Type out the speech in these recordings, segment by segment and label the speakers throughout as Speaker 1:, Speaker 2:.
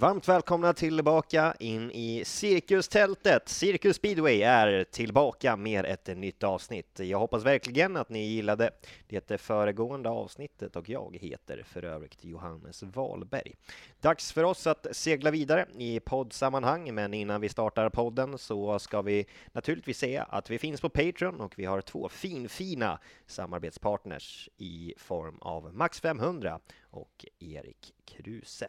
Speaker 1: Varmt välkomna tillbaka in i cirkustältet. Cirkus Speedway är tillbaka med ett nytt avsnitt. Jag hoppas verkligen att ni gillade det föregående avsnittet och jag heter för övrigt Johannes Wahlberg. Dags för oss att segla vidare i poddsammanhang, men innan vi startar podden så ska vi naturligtvis säga att vi finns på Patreon och vi har två finfina samarbetspartners i form av Max 500 och Erik Kruse.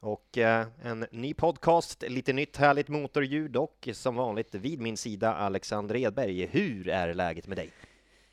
Speaker 1: Och eh, en ny podcast, lite nytt härligt motorljud och som vanligt vid min sida Alexander Edberg. Hur är läget med dig?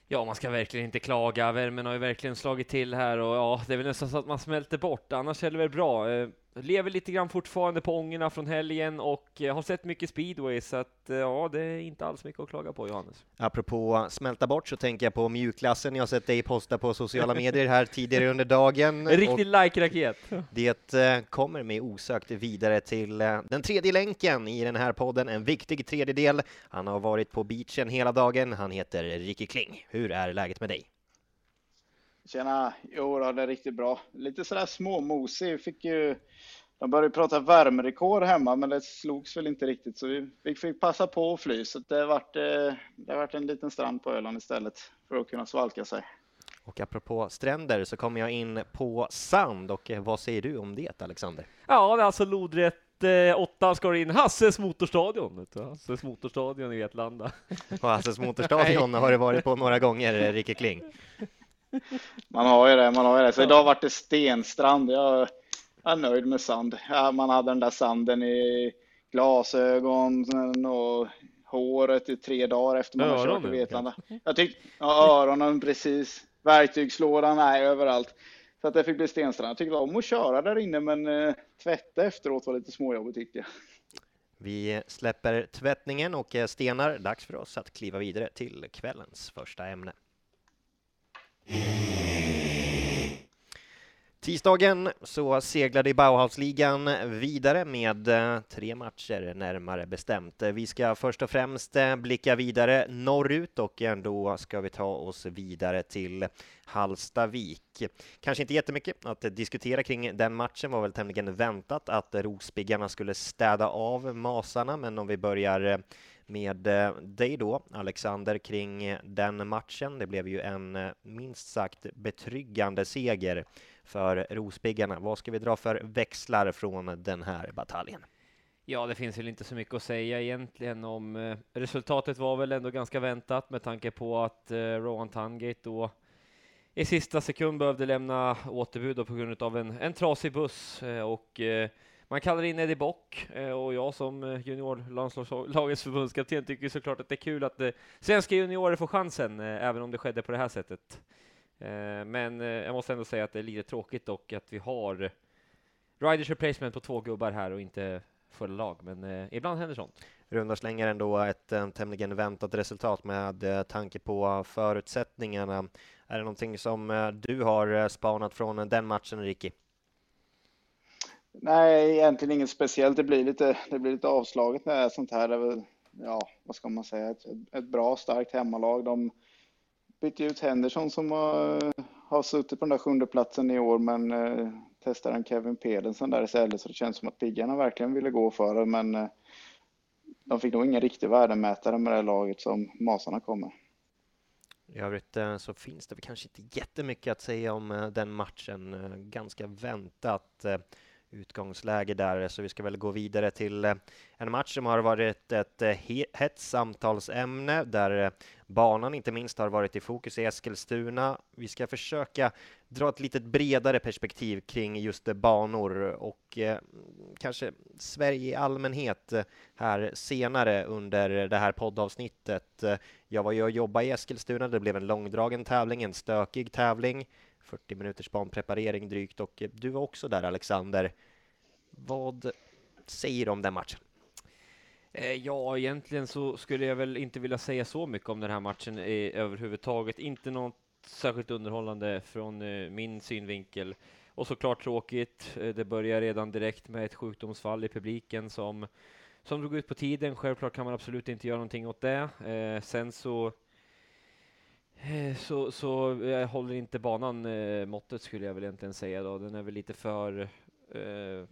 Speaker 2: Ja, man ska verkligen inte klaga. Värmen har ju verkligen slagit till här och ja, det är väl nästan så att man smälter bort. Annars är det väl bra. Eh, Lever lite grann fortfarande på ångorna från helgen och eh, har sett mycket speedway, så att eh, ja, det är inte alls mycket att klaga på, Johannes.
Speaker 1: Apropå smälta bort så tänker jag på mjukklassen. Jag har sett dig posta på sociala medier här tidigare under dagen.
Speaker 2: En riktig like-raket.
Speaker 1: Det eh, kommer mig osökt vidare till den tredje länken i den här podden, en viktig tredjedel. Han har varit på beachen hela dagen. Han heter Ricky Kling. Hur är läget med dig?
Speaker 3: Tjena! Jo, då, det är riktigt bra. Lite sådär småmosig. Fick ju, de började prata värmerekord hemma, men det slogs väl inte riktigt, så vi, vi fick passa på att fly. Så det vart, eh, det vart en liten strand på Öland istället för att kunna svalka sig.
Speaker 1: Och apropå stränder så kommer jag in på sand och eh, vad säger du om det, Alexander?
Speaker 2: Ja, det är alltså lodrätt eh, åtta ska det in. Hasses motorstadion. du. Hasses motorstadion i Vetlanda.
Speaker 1: På Hasses Motorstadion har det varit på några gånger, Ricky Kling.
Speaker 3: Man har ju det, man har ju det. Så idag vart det stenstrand. Jag, är nöjd med sand. Man hade den där sanden i glasögonen och håret i tre dagar efter man har kört i
Speaker 2: Öronen,
Speaker 3: Vetlanda. Jag tyckte, ja, öronen precis. Verktygslådan är överallt. Så att det fick bli stenstrand. Jag tyckte om att köra där inne, men eh, tvätta efteråt var lite småjobbigt tyckte jag.
Speaker 1: Vi släpper tvättningen och eh, stenar. Dags för oss att kliva vidare till kvällens första ämne. Tisdagen så seglade Bauhausligan vidare med eh, tre matcher närmare bestämt. Vi ska först och främst eh, blicka vidare norrut och då ska vi ta oss vidare till Hallstavik. Kanske inte jättemycket att diskutera kring den matchen, var väl tämligen väntat att Rospiggarna skulle städa av Masarna, men om vi börjar eh, med eh, dig då, Alexander, kring eh, den matchen. Det blev ju en eh, minst sagt betryggande seger för Rospiggarna. Vad ska vi dra för växlar från den här bataljen?
Speaker 2: Ja, det finns väl inte så mycket att säga egentligen om resultatet var väl ändå ganska väntat med tanke på att Rowan Tungate då i sista sekund behövde lämna återbud på grund av en, en trasig buss och eh, man kallar in Eddie Bock eh, och jag som eh, juniorlandslagets förbundskapten tycker såklart att det är kul att eh, svenska juniorer får chansen, även om det skedde på det här sättet. Men jag måste ändå säga att det är lite tråkigt och att vi har Riders replacement på två gubbar här och inte fulla lag, men ibland händer sånt.
Speaker 1: Runda slänger ändå ett eh, tämligen väntat resultat med eh, tanke på förutsättningarna. Är det någonting som eh, du har eh, spanat från den matchen, Ricky?
Speaker 3: Nej, egentligen inget speciellt. Det blir lite, det blir lite avslaget när det är sånt här. Det är väl, ja, vad ska man säga, ett, ett bra starkt hemmalag. De bytte ut Henderson som har, har suttit på den där sjunde platsen i år, men eh, testar en Kevin Pedersen där istället, så det känns som att piggarna verkligen ville gå för det, men eh, de fick nog ingen riktig värdemätare med det laget som Masarna kommer.
Speaker 1: I övrigt eh, så finns det kanske inte jättemycket att säga om eh, den matchen. Eh, ganska väntat eh, utgångsläge där, så vi ska väl gå vidare till eh, en match som har varit ett eh, hett samtalsämne där eh, banan inte minst har varit i fokus i Eskilstuna. Vi ska försöka dra ett lite bredare perspektiv kring just banor och eh, kanske Sverige i allmänhet här senare under det här poddavsnittet. Jag var ju och jobbade i Eskilstuna, det blev en långdragen tävling, en stökig tävling. 40 minuters banpreparering drygt och du var också där Alexander. Vad säger du om den matchen?
Speaker 2: Eh, ja, egentligen så skulle jag väl inte vilja säga så mycket om den här matchen överhuvudtaget. Inte något särskilt underhållande från eh, min synvinkel. Och såklart tråkigt. Eh, det börjar redan direkt med ett sjukdomsfall i publiken som, som drog ut på tiden. Självklart kan man absolut inte göra någonting åt det. Sen så Eh, så, så jag håller inte banan eh, måttet skulle jag väl egentligen säga då. Den är väl lite för eh,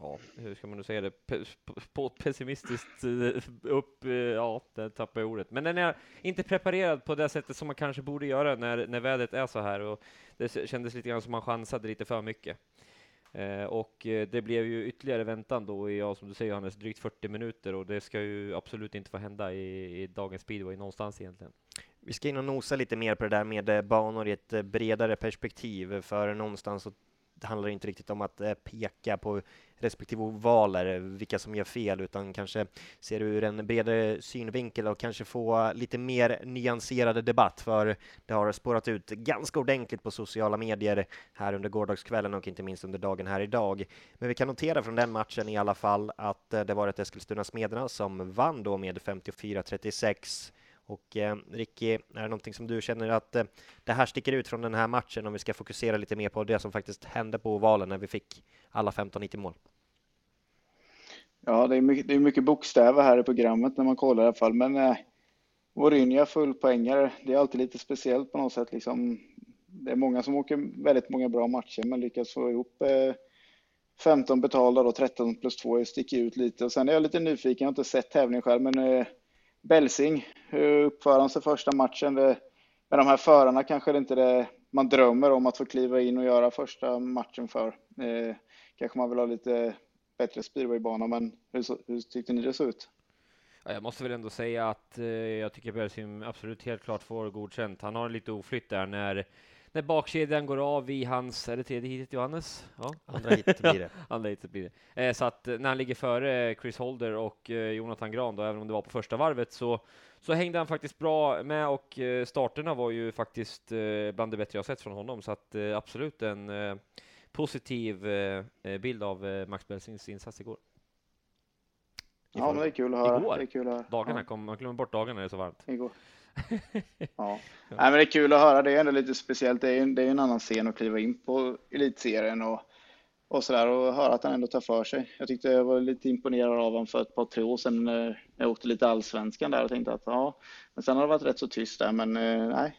Speaker 2: ja, hur ska man nu säga det, Pe pessimistiskt eh, upp, eh, ja, där tappar jag ordet. Men den är inte preparerad på det sättet som man kanske borde göra när, när vädret är så här och det kändes lite grann som man chansade lite för mycket. Eh, och eh, det blev ju ytterligare väntan då i, ja, som du säger Hannes, drygt 40 minuter och det ska ju absolut inte få hända i, i dagens speedway någonstans egentligen.
Speaker 1: Vi ska in och nosa lite mer på det där med eh, banor i ett eh, bredare perspektiv, för någonstans så det handlar inte riktigt om att eh, peka på respektive ovaler, vilka som gör fel, utan kanske ser ur en bredare synvinkel och kanske få lite mer nyanserad debatt, för det har spårat ut ganska ordentligt på sociala medier här under gårdagskvällen och inte minst under dagen här idag. Men vi kan notera från den matchen i alla fall att eh, det var ett Eskilstuna Smederna som vann då med 54-36 och eh, Ricky, är det någonting som du känner att eh, det här sticker ut från den här matchen om vi ska fokusera lite mer på det som faktiskt hände på ovalen när vi fick alla 15-90 mål?
Speaker 3: Ja, det är, mycket, det är mycket bokstäver här i programmet när man kollar i alla fall, men eh, Vorinja fullpoängare, det är alltid lite speciellt på något sätt. Liksom, det är många som åker väldigt många bra matcher, men lyckas få ihop eh, 15 betalda och 13 plus 2 sticker ut lite. Och sen är jag lite nyfiken, jag har inte sett tävlingen själv, men eh, Belsing, eh, hur uppför han sig första matchen? Det, med de här förarna kanske det inte är det man drömmer om att få kliva in och göra första matchen för. Eh, kanske man vill ha lite bättre speedwaybana, men hur, hur tyckte ni det såg ut?
Speaker 2: Jag måste väl ändå säga att eh, jag tycker Belsing absolut helt klart får godkänt. Han har lite oflytt där när när bakkedjan går av i hans, är det tredje hitet Johannes?
Speaker 1: Ja, andra hitet blir det.
Speaker 2: andra hitet blir det. Eh, så att eh, när han ligger före Chris Holder och eh, Jonathan Gran då, även om det var på första varvet, så, så hängde han faktiskt bra med och eh, starterna var ju faktiskt eh, bland det bättre jag sett från honom, så att eh, absolut en positiv bild av Max Belsings insats igår.
Speaker 3: Ja, men det är kul att höra. Igår? Det är kul att höra.
Speaker 2: Dagarna, ja. kom, man glömmer bort dagarna när det är så varmt.
Speaker 3: Igår. Ja. Nej, men det är kul att höra. Det är ändå lite speciellt. Det är, det är en annan scen att kliva in på elitserien och, och så där och höra att han ändå tar för sig. Jag tyckte jag var lite imponerad av honom för ett par, tre år sedan när jag åkte lite allsvenskan där och tänkte att ja, men sen har det varit rätt så tyst där. Men eh, nej,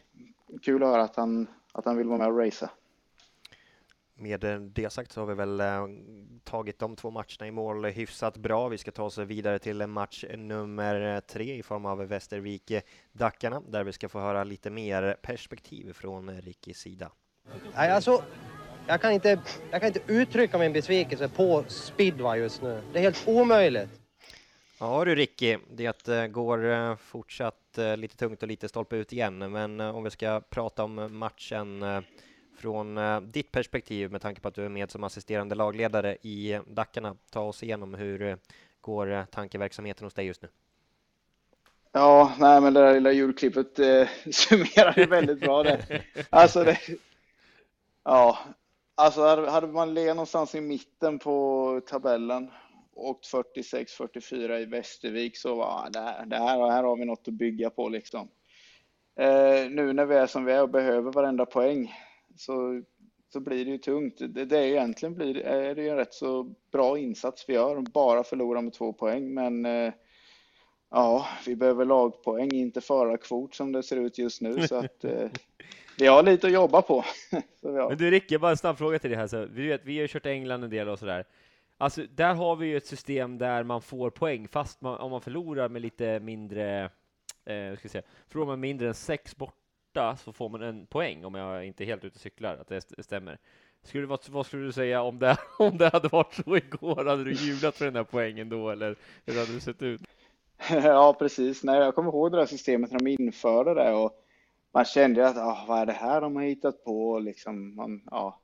Speaker 3: kul att höra att han, att han vill vara med och racea.
Speaker 1: Med det sagt så har vi väl eh, tagit de två matcherna i mål hyfsat bra. Vi ska ta oss vidare till match nummer tre i form av Västervik-Dackarna där vi ska få höra lite mer perspektiv från Rickis sida.
Speaker 4: Nej, alltså, jag kan, inte, jag kan inte uttrycka min besvikelse på speedway just nu. Det är helt omöjligt.
Speaker 1: Ja du Ricky, det eh, går eh, fortsatt lite tungt och lite stolpe ut igen, men om vi ska prata om matchen från eh, ditt perspektiv med tanke på att du är med som assisterande lagledare i Dackarna. Ta oss igenom hur eh, går eh, tankeverksamheten hos dig just nu?
Speaker 3: Ja, nej, men det där lilla julklippet eh, summerar det väldigt bra det. Alltså, det, ja, alltså hade man legat någonstans i mitten på tabellen och 46-44 i Västervik så var ah, det här, det här, här har vi något att bygga på liksom. Eh, nu när vi är som vi är och behöver varenda poäng så, så blir det ju tungt. Det, det är egentligen blir, är det ju en rätt så bra insats vi gör, bara förlora med två poäng. Men eh, ja, vi behöver lagpoäng, inte förarkvot som det ser ut just nu. Så att, eh, vi har lite att jobba på.
Speaker 2: Men du Ricke, bara en snabb fråga till dig här. Så vi, vet, vi har kört England en del och sådär. Alltså, där har vi ju ett system där man får poäng, fast man, om man förlorar med lite mindre, eh, ska säga, förlorar man mindre än sex bort borta så får man en poäng om jag inte är helt ute och cyklar, att det stämmer. Skulle, vad, vad skulle du säga om det, om det hade varit så igår? Hade du jublat för den här poängen då, eller hur hade det sett ut?
Speaker 3: Ja, precis. Nej, jag kommer ihåg det där systemet när de införde det och man kände att ah, vad är det här de har hittat på? Liksom, man, ja.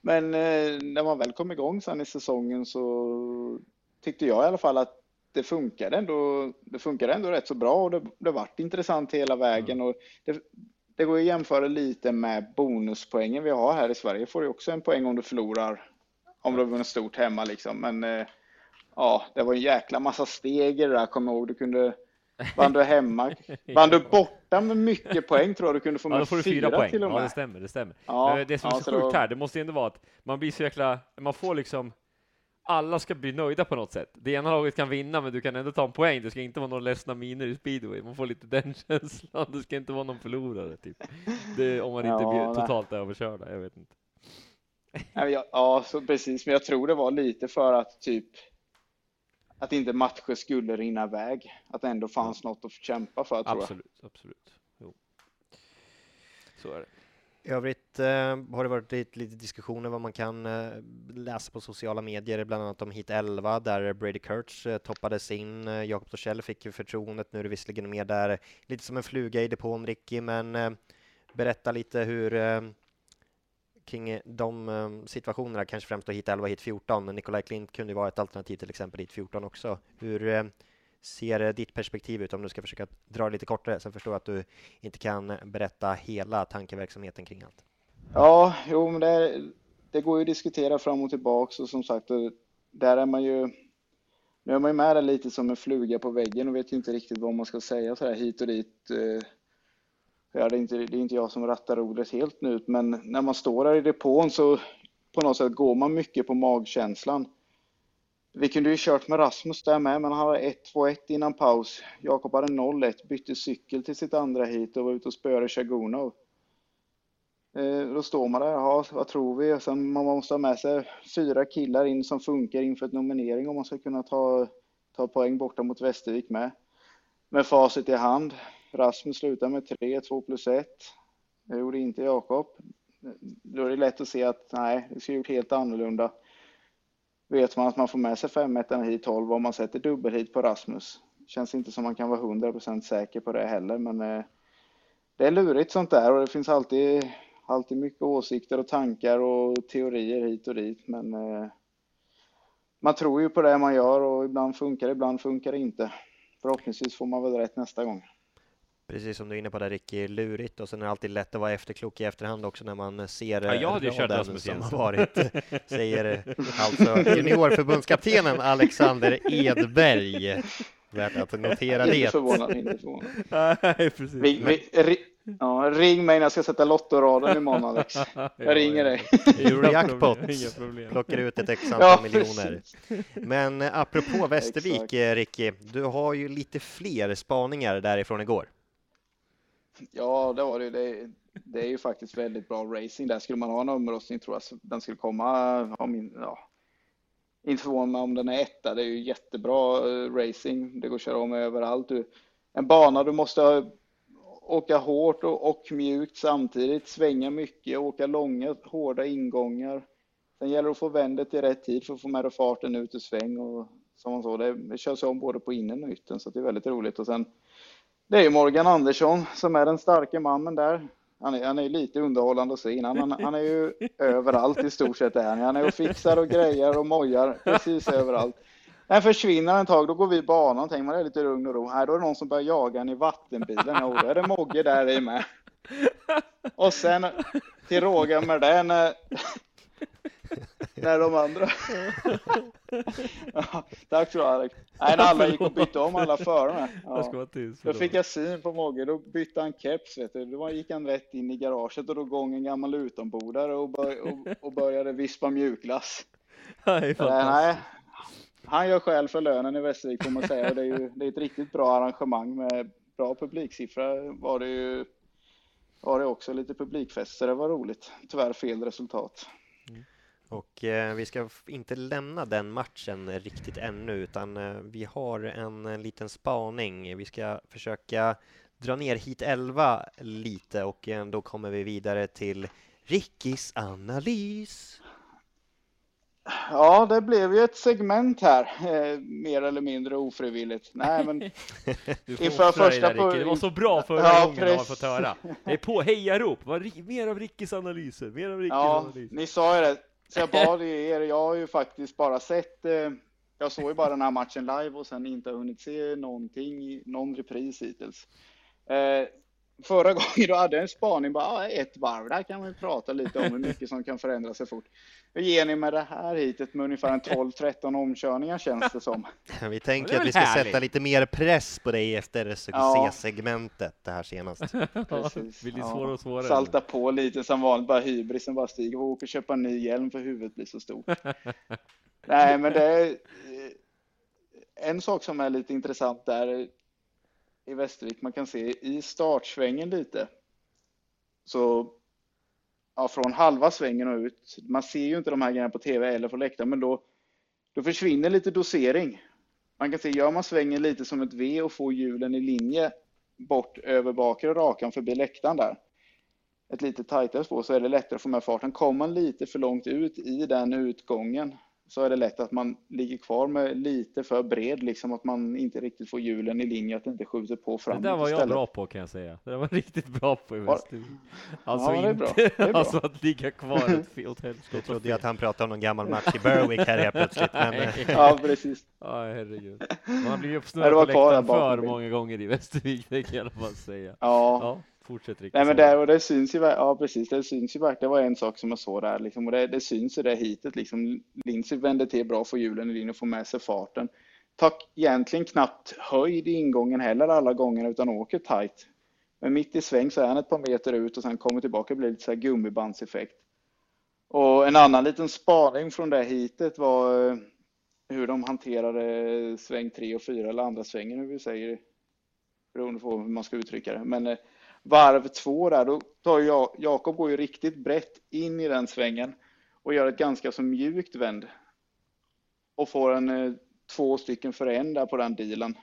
Speaker 3: Men eh, när man väl kom igång sen i säsongen så tyckte jag i alla fall att det funkade ändå. Det funkade ändå rätt så bra och det, det vart intressant hela vägen. Mm. Och det, det går att jämföra lite med bonuspoängen vi har här i Sverige. Får du också en poäng om du förlorar, om du har vunnit stort hemma liksom. Men eh, ja, det var en jäkla massa steg i det där, kom ihåg. Du kunde, vann du hemma, vann du borta Ja, men mycket poäng tror jag du kunde få med.
Speaker 2: Ja, då får du fyra,
Speaker 3: fyra
Speaker 2: poäng.
Speaker 3: till och med.
Speaker 2: Ja, det stämmer, det stämmer.
Speaker 3: Ja,
Speaker 2: Eh, det som är
Speaker 3: ja,
Speaker 2: så
Speaker 3: så
Speaker 2: sjukt
Speaker 3: då-
Speaker 2: här, det måste ju ändå vara att man blir så jäkla, man får liksom alla ska bli nöjda på något sätt. Det ena laget kan vinna, men du kan ändå ta en poäng. Det ska inte vara några ledsna miner i speedway. Man får lite den känslan. Det ska inte vara någon förlorare, typ. Det, om man inte
Speaker 3: Ja,
Speaker 2: blir
Speaker 3: nej.
Speaker 2: totalt överkörda. Jag vet inte.
Speaker 3: Ja, Ja, så precis. Men jag tror det var lite för att typ att inte matcher skulle rinna iväg. Att det ändå fanns något att kämpa för, tror jag.
Speaker 2: Absolut, absolut. Så är det.
Speaker 1: I övrigt eh, har det varit lite, lite diskussioner vad man kan eh, läsa på sociala medier, bland annat om Hit 11 där Brady Kurtz eh, toppades in. Eh, Jakob Torssell fick ju förtroendet, nu är det visserligen mer där, lite som en fluga i depån Ricky, men eh, berätta lite hur eh, kring eh, de eh, situationerna, kanske främst då Hit 11 och Hit 14, men Nikolaj Klint kunde ju vara ett alternativ till exempel Hit 14 också. Hur eh, ser ditt perspektiv ut om du ska försöka dra det lite kortare? Sen förstår jag att du inte kan berätta hela tankeverksamheten kring allt.
Speaker 3: Ja, jo, men det, det går ju att diskutera fram och tillbaks och som sagt, där är man ju nu är man ju med där lite som en fluga på väggen och vet inte riktigt vad man ska säga så här hit och dit. Eh. Ja, det, är inte, det är inte jag som rattar ordet helt nu, men när man står där i depån så på något sätt går man mycket på magkänslan. Vi kunde ju kört med Rasmus där med, men han hade 1-2-1 innan paus. Jakob hade 0-1, bytte cykel till sitt andra hit och var ute och spöade Shagunov. Eh, då står man där, ja, vad tror vi? Sen man måste ha med sig fyra killar in som funkar inför ett nominering om man ska kunna ta, ta poäng borta mot Västervik med. Med facit i hand. Rasmus slutar med 3, 2 plus 1. Det gjorde inte Jakob. Då är det lätt att se att nej, det skulle gjort helt annorlunda. Vet man att man får med sig 5 hit 12 om man sätter dubbelhit på Rasmus. Känns inte som man kan vara 100% säker på det heller, men eh, det är lurigt sånt där och det finns alltid, alltid mycket åsikter och tankar och teorier hit och dit. Men eh, man tror ju på det man gör och ibland funkar det, ibland funkar det inte. Förhoppningsvis får man väl rätt nästa gång.
Speaker 1: Precis som du är inne på där Ricky, lurigt och sen är det alltid lätt att vara efterklok i efterhand också när man ser
Speaker 2: Ja, jag hade kört
Speaker 1: raden
Speaker 2: Rasmus
Speaker 1: som
Speaker 2: Jensen.
Speaker 1: har varit, säger alltså juniorförbundskaptenen Alexander Edberg. Värt att notera
Speaker 3: Inte
Speaker 1: det.
Speaker 3: förvånad, inte förvånad.
Speaker 2: Nej, precis.
Speaker 3: Vi, vi, ri, ja, ring mig när jag ska sätta lottoraden imorgon Alex. Jag ringer dig.
Speaker 1: Eurojackpot
Speaker 2: problem.
Speaker 1: plockar ut ett x
Speaker 3: Ja,
Speaker 1: antal miljoner.
Speaker 3: precis.
Speaker 1: Men apropå Västervik, eh, Ricky, du har ju lite fler spaningar därifrån igår.
Speaker 3: Ja, det var det. det. Det är ju faktiskt väldigt bra racing. Där skulle man ha en omröstning tror jag att den skulle komma. Om in, ja. Inte förvåna om den är etta. Det är ju jättebra eh, racing. Det går att köra om överallt. Du, en bana du måste åka hårt och, och mjukt samtidigt. Svänga mycket, åka långa hårda ingångar. Sen gäller det att få vändet i rätt tid för att få med dig farten ut ur sväng. Och, som man så, det, det körs om både på innen och yttern så det är väldigt roligt. Och sen det är ju Morgan Andersson som är den starka mannen där. Han är, han är lite underhållande att se innan. Han, han är ju överallt i stort sett. Är han. han är och fixar och grejer och mojar precis överallt. När försvinner ett tag, då går vi i banan. Tänker man är lite lugn och ro. Nej, då är det någon som börjar jaga en i vattenbilen. Och då är det Mogge där i med. Och sen till råga med det när, när de andra... Ja, tack så du Alex. Nej, när alla gick och bytte om alla förarna. Ja. Då fick jag syn på Mogge, då bytte han keps vet du. Då gick han rätt in i garaget och då gång en gammal utombordare och, bör, och, och började vispa mjukglass.
Speaker 2: Nej,
Speaker 3: han gör skäl för lönen i Västervik får man säga. Och det är ju det är ett riktigt bra arrangemang med bra publiksiffra var det ju. Var det också lite publikfest så det var roligt. Tyvärr fel resultat.
Speaker 1: Och eh, vi ska inte lämna den matchen riktigt ännu, utan eh, vi har en, eh, liten spaning. Vi ska försöka dra ner hit 11 lite och eh, då kommer vi vidare till Rickis analys.
Speaker 3: Ja, det blev ju ett segment här, eh, mer eller mindre ofrivilligt. Nej, men
Speaker 2: Du får
Speaker 3: Inför första
Speaker 2: där,
Speaker 3: på-
Speaker 2: Det var så bra förra
Speaker 3: Ja,
Speaker 2: gången har jag
Speaker 3: precis.
Speaker 2: fått höra. Det är på hejarop. Mer av Rickis analyser. Mer av Rickis
Speaker 3: Ja,
Speaker 2: analyser.
Speaker 3: ni sa ju det. Så jag bad er. Jag har ju faktiskt bara sett. Eh, jag såg ju bara den här matchen live och sen inte hunnit se någonting, någon repris hittills. Eh, Förra gången då hade jag en spaning, bara ett varv, där kan man prata lite om hur mycket som kan förändra sig fort. Hur ger ni med det här hitet med ungefär en 12-13 omkörningar känns det som?
Speaker 1: Vi tänker
Speaker 2: det
Speaker 1: att vi ska
Speaker 2: härligt.
Speaker 1: sätta lite mer press på dig efter succésegmentet det här senast.
Speaker 3: Precis.
Speaker 2: blir lite svårare och svårare.
Speaker 3: Salta på lite som vanligt, bara hybrisen bara stiger. Vi åker och köpa en ny hjälm för huvudet blir så stort. Nej, men det är eh, en sak som är lite intressant där i Västervik. Man kan se i startsvängen lite. Så ja, från halva svängen och ut. Man ser ju inte de här grejerna på tv eller på läktaren, men då, då försvinner lite dosering. Man kan se, gör man svängen lite som ett V och får hjulen i linje bort över bakre rakan förbi läktaren där, ett lite tajtare spår, så är det lättare att få med farten. Kommer man lite för långt ut i den utgången så är det lätt att man ligger kvar med lite för bred, liksom att man inte riktigt får hjulen i linje, att det inte skjuter på
Speaker 2: Det
Speaker 3: framåt
Speaker 2: där var jag
Speaker 3: istället.
Speaker 2: bra på kan jag säga. Det där var riktigt bra på i Västervik. Alltså
Speaker 3: Ja, det är
Speaker 2: inte,
Speaker 3: bra. Det är bra.
Speaker 2: alltså att ligga kvar ett fel helvete.
Speaker 1: Jag trodde ju att han pratade om någon gammal match i Berwick här helt plötsligt, men.
Speaker 3: Ja, precis.
Speaker 2: Ja, herregud. Man
Speaker 3: det
Speaker 2: uppsnurrad på läktaren för många gånger i Västervik, det kan jag fall säga.
Speaker 3: Ja.
Speaker 2: Ja, fortsätt riktigt.
Speaker 3: Nej men det, och det syns ju, ja precis, det syns ju verkligen, det var en sak som jag såg där liksom, och det, det syns i det hitet liksom. Lindsey vände till bra, får hjulen i linje och får med sig farten. Tar egentligen knappt höjd i ingången heller alla gånger utan åker tight. Men mitt i sväng så är han ett par meter ut och sen kommer tillbaka och blir lite så här gummibandseffekt. Och en annan liten spaning från det hitet var eh, hur de hanterade sväng 3 och 4 eller andra svängen hur vi säger beroende på hur man ska uttrycka det. Men eh, varv två där, då tar jag, Jakob går ju riktigt brett in i den svängen och gör ett ganska så mjukt vänd. Och får en eh, två stycken för en där på den dealen.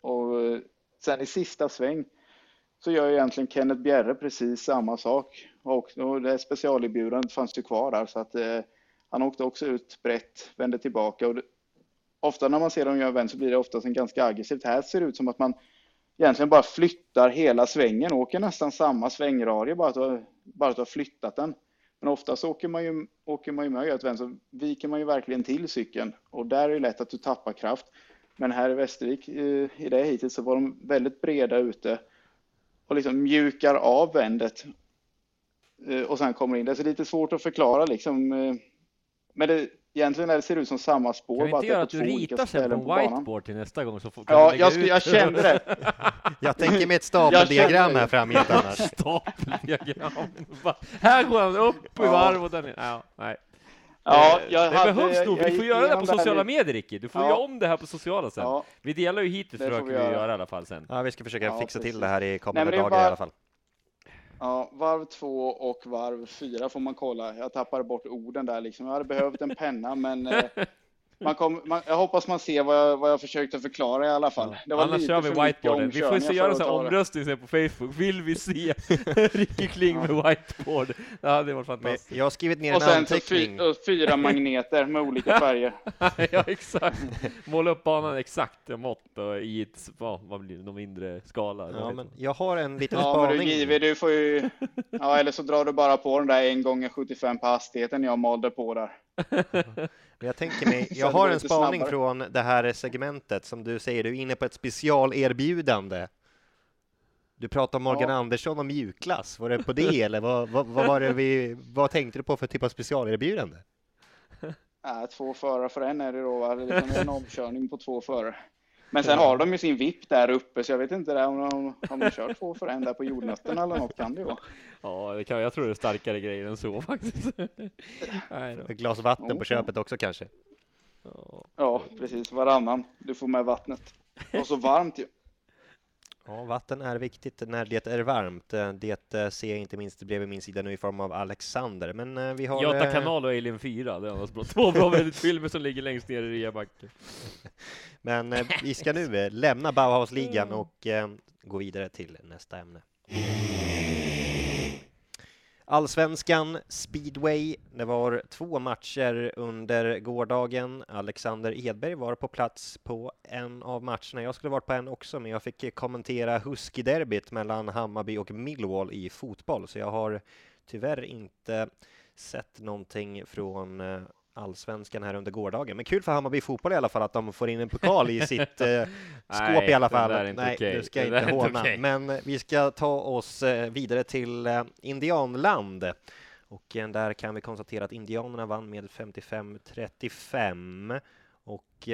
Speaker 3: Och eh, sen i sista sväng så gör ju egentligen Kenneth Bjerre precis samma sak. Och, och det specialerbjudandet fanns ju kvar där så att eh, han åkte också ut brett, vände tillbaka och det, ofta när man ser dem göra vänd så blir det oftast en ganska aggressivt. Här ser det ut som att man egentligen bara flyttar hela svängen, åker nästan samma svängradie bara att du har, bara att du har flyttat den. Men oftast åker man ju, åker man ju med ett vänd så viker man ju verkligen till cykeln och där är det lätt att du tappar kraft. Men här i Västervik eh, i det hittills så var de väldigt breda ute och liksom mjukar av vändet eh, och sen kommer in. Det är lite svårt att förklara liksom. Eh, men det, egentligen är det ser ut som samma spår.
Speaker 2: Kan vi
Speaker 3: bara
Speaker 2: inte göra att du ritar sen på en
Speaker 3: banan.
Speaker 2: whiteboard till nästa gång så får,
Speaker 3: Ja, jag,
Speaker 2: ut
Speaker 3: jag kände det.
Speaker 1: jag tänker mig ett stapeldiagram här framgent annars.
Speaker 2: Stapeldiagram. Här går han upp i
Speaker 3: Ja.
Speaker 2: varv och den är... Ja, nej.
Speaker 3: Ja,
Speaker 2: det
Speaker 3: jag
Speaker 2: det
Speaker 3: hade-
Speaker 2: behövs nog. Vi får göra det på sociala medier, Ricky. Du får
Speaker 3: Ja.
Speaker 2: göra om det här på sociala sen.
Speaker 3: Ja,
Speaker 2: Vi delar ju hittills, försöker
Speaker 3: vi göra.
Speaker 2: göra i alla fall sen.
Speaker 1: Ja, vi ska försöka
Speaker 3: Ja,
Speaker 1: fixa till
Speaker 3: precis.
Speaker 1: det här i kommande dagar
Speaker 3: bara-
Speaker 1: i alla fall
Speaker 3: ja, varv två och varv fyra får man kolla. Jag tappade bort orden där liksom. Jag hade behövt en penna, men eh, man kom, man, jag hoppas man ser vad jag, vad jag försökte förklara i alla fall. Det var
Speaker 2: Annars
Speaker 3: lite
Speaker 2: kör vi whiteboarden. Vi får se göra en sån omröstning sen på Facebook. Vill vi se Ricky Kling med whiteboard? Det hade varit
Speaker 1: Men
Speaker 2: fantastiskt.
Speaker 1: jag har skrivit ner
Speaker 3: Och
Speaker 1: en
Speaker 3: sen så
Speaker 1: anteckning.
Speaker 3: fy, fyra magneter med olika färger.
Speaker 2: ja, exakt. Måla upp banan exakt mått och i ett, ja, vad blir det, någon mindre skala.
Speaker 1: Ja, men jag har en liten
Speaker 3: Ja, men du
Speaker 1: spaning.
Speaker 3: du får ju... Ja, eller så drar du bara på den där en gånger 75 på hastigheten jag malde på där.
Speaker 1: Jag tänker mig, jag har en spaning
Speaker 3: snabbare.
Speaker 1: från det här segmentet som du säger, du är inne på ett specialerbjudande. Du pratar om Morgan
Speaker 3: Ja.
Speaker 1: Andersson och mjukglass, var det på det eller vad, vad, vad var det vi, vad tänkte du på för typ av specialerbjudande?
Speaker 3: Ja, två förare för en är det då, va? Det är liksom en omkörning på två förare. Men sen har de ju sin VIP där uppe, så jag vet inte där, om de har de kört två för en där på jordnötterna eller något kan det vara.
Speaker 2: Ja, det kan, jag tror det är starkare grejer än så faktiskt.
Speaker 1: Ett glas vatten på köpet också kanske?
Speaker 2: Ja.
Speaker 3: Precis, varannan. Du får med vattnet. Och så varmt ju.
Speaker 1: Ja, vatten är viktigt när det är varmt. Det ser jag inte minst bredvid min sida nu i form av Alexander. Men eh, vi har...
Speaker 2: Göta
Speaker 1: eh,
Speaker 2: kanal och Alien 4, det är annars bra. Två bra filmer som ligger längst ner i reabacken.
Speaker 1: Men eh, vi ska nu eh, lämna Bauhausligan och eh, gå vidare till nästa ämne. Allsvenskan speedway. Det var två matcher under gårdagen. Alexander Edberg var på plats på en av matcherna. Jag skulle varit på en också, men jag fick kommentera Husky-derbyt mellan Hammarby och Millwall i fotboll, så jag har tyvärr inte sett någonting från allsvenskan här under gårdagen. Men kul för Hammarby fotboll i alla fall att de får in en pokal i sitt eh, skåp i alla fall. Nej,
Speaker 2: okay.
Speaker 1: du ska inte håna. Okay. Men vi ska ta oss vidare till Indianland. Och där kan vi konstatera att Indianerna vann med 55-35. Och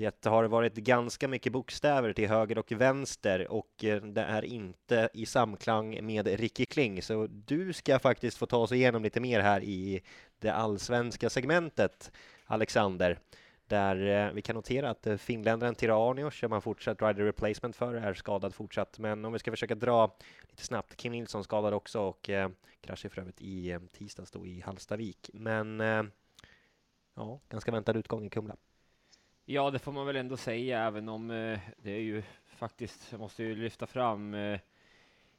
Speaker 1: det har varit ganska mycket bokstäver till höger och vänster och eh, det är inte i samklang med Ricky Kling. Så du ska faktiskt få ta oss igenom lite mer här i det allsvenska segmentet, Alexander. Där eh, vi kan notera att eh, finländaren Tiranios, som man fortsatt rider replacement för, är skadad fortsatt. Men om vi ska försöka dra lite snabbt, Kim Nilsson skadad också och eh, kraschade för övrigt i eh, tisdags då i Hallstavik. Men ja, ganska väntad utgång i Kumla.
Speaker 2: Ja, det får man väl ändå säga, även om eh, det är ju faktiskt, jag måste ju lyfta fram eh,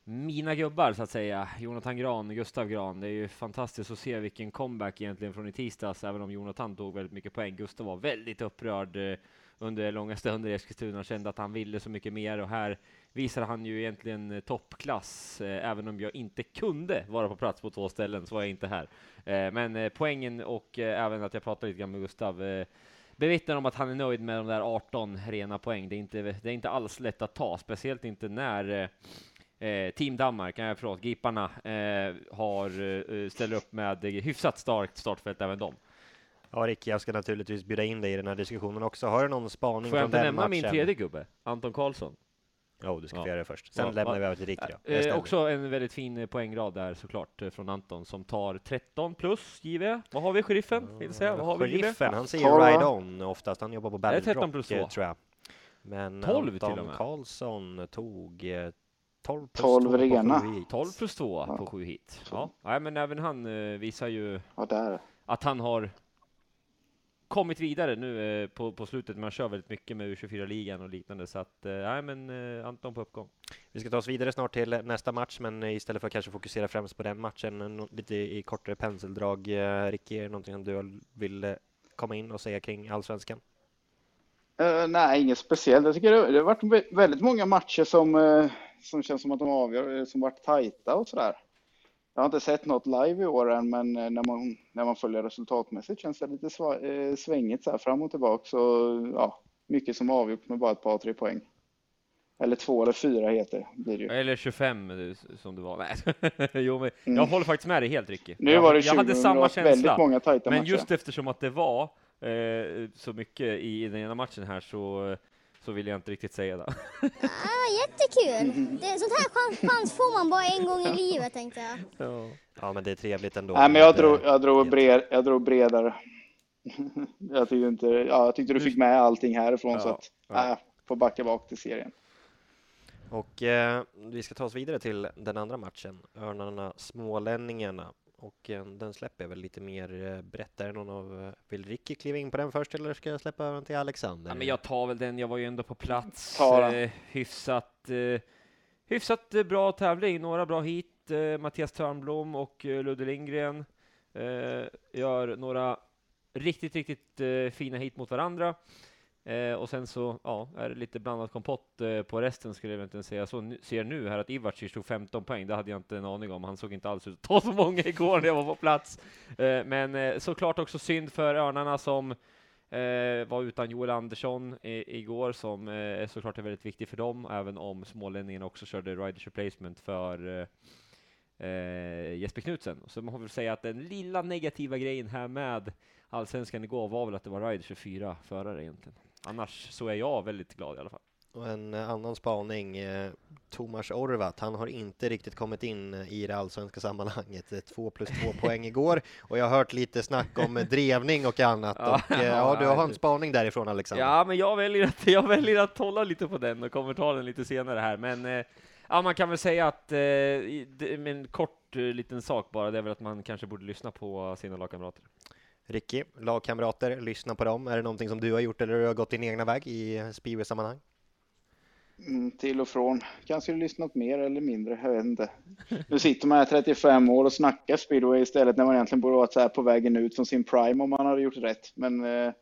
Speaker 2: mina gubbar så att säga. Jonathan Gran, Gustav Gran. Det är ju fantastiskt att se vilken comeback egentligen från i tisdags, även om Jonathan tog väldigt mycket poäng. Gustav var väldigt upprörd eh, under långa stunder i Eskilstuna, och kände att han ville så mycket mer och här visar han ju egentligen eh, toppklass. Eh, även om jag inte kunde vara på plats på två ställen så var jag inte här. Eh, men eh, poängen och eh, även att jag pratade lite grann med Gustav bevittnar om att han är nöjd med de där 18 rena poäng. Det är inte, det är inte alls lätt att ta, speciellt inte när eh, Team Danmark, eh, förlåt, Giparna, eh, har, eh, ställer upp med hyfsat starkt startfält även de.
Speaker 1: Ja, Rick, jag ska naturligtvis bjuda in dig i den här diskussionen också. Har du någon spaning
Speaker 2: Får jag
Speaker 1: inte
Speaker 2: nämna min tredje gubbe? Anton Karlsson.
Speaker 1: Jo, oh, du ska ja. få göra det först. Sen ja, lämnar vi över till Rick.
Speaker 2: Ja. Eh, också en väldigt fin eh, poängrad där såklart från Anton som tar 13 plus JW. Vad har vi, sheriffen? Vill säga. Vad har
Speaker 1: sheriffen, han säger ride on oftast. Han jobbar på Battle 13 plus 2. Tror jag. Men
Speaker 2: 12
Speaker 1: Anton
Speaker 2: till och med.
Speaker 1: Karlsson tog 12
Speaker 3: plus 12 2 rena.
Speaker 2: 12 plus 2 på 7 hit. Ja, Nej, men även han visar ju att han har kommit vidare nu eh, på, på slutet. Man kör väldigt mycket med U24-ligan och liknande, så att eh, nej, men eh, Anton på uppgång.
Speaker 1: Vi ska ta oss vidare snart till nästa match, men istället för att kanske fokusera främst på den matchen, lite i kortare penseldrag. Ricky, är det någonting som du vill komma in och säga kring allsvenskan?
Speaker 3: Uh, nej, inget speciellt. Jag tycker det, det har varit väldigt många matcher som, uh, som känns som att de avgör, som varit tajta och sådär. Jag har inte sett något live i år än, men eh, när man, när man följer resultatmässigt känns det lite sva, eh, svängigt så här fram och tillbaka. Så ja, mycket som avgjort med bara ett par, tre poäng. Eller två eller fyra heter blir det ju.
Speaker 2: Eller 25 eh, som det var. Nej. jo, men mm. Jag håller faktiskt med dig helt Ricky.
Speaker 3: Nu var det
Speaker 2: 20, jag hade samma känsla.
Speaker 3: Väldigt många tajta
Speaker 2: men
Speaker 3: matcher.
Speaker 2: just eftersom att det var eh, så mycket i, i den ena matchen här så så vill jag inte riktigt säga det.
Speaker 5: Ah, jättekul! Det, sånt här chans, chans får man bara en gång i livet tänkte jag.
Speaker 1: Ja, ja men det är trevligt ändå.
Speaker 3: Nej, men jag drog, jag drog, bred, jag drog bredare. jag, tyckte inte, ja, jag tyckte du fick med allting härifrån ja, så att, ja. äh, får backa bak till serien.
Speaker 1: Och eh, vi ska ta oss vidare till den andra matchen, Örnarna Smålänningarna. Och eh, den släpper jag väl lite mer eh, brett. Är någon av, eh, vill Ricky kliva in på den först eller ska jag släppa den till Alexander?
Speaker 2: Ja, men jag tar väl den, jag var ju ändå på plats. Eh, hyfsat, eh, hyfsat bra tävling, några bra hit. Eh, Mattias Törnblom och Ludde Lindgren gör några riktigt, riktigt fina hit mot varandra. Eh, och sen så ja, är det lite blandad kompott eh, på resten skulle jag egentligen säga. Så ser nu här att Ivacic tog 15 poäng. Det hade jag inte en aning om. Han såg inte alls ut att ta så många igår när jag var på plats. Eh, men eh, såklart också synd för Örnarna som eh, var utan Joel Andersson i, igår som eh, såklart är väldigt viktig för dem, även om smålänningen också körde riders replacement för eh, eh Jesper Knutsen. Så man får väl säga att den lilla negativa grejen här med allsvenskan igår var väl att det var Riders 24 förare egentligen. Annars så är jag väldigt glad i alla fall.
Speaker 1: Och en eh, annan spaning, eh, Tomas Orvat, han har inte riktigt kommit in eh, i det allsvenska sammanhanget. Två plus två poäng igår och jag har hört lite snack om drevning och annat. ja, och, ja, du har en spaning därifrån Alexander.
Speaker 2: Ja, men jag väljer, att, jag väljer att hålla lite på den och kommer ta den lite senare här. Men ja, man kan väl säga att, en kort liten sak bara, det är väl att man kanske borde lyssna på sina lagkamrater.
Speaker 1: Ricky, lagkamrater, lyssna på dem. Är det någonting som du har gjort eller du har gått din egna väg i speedway-sammanhang?
Speaker 3: Mm, till och från. Kanske lyssnat mer eller mindre, jag vet inte. Nu sitter man här 35 år och snackar speedway istället när man egentligen borde varit så här på vägen ut från sin prime om man hade gjort rätt. Men eh,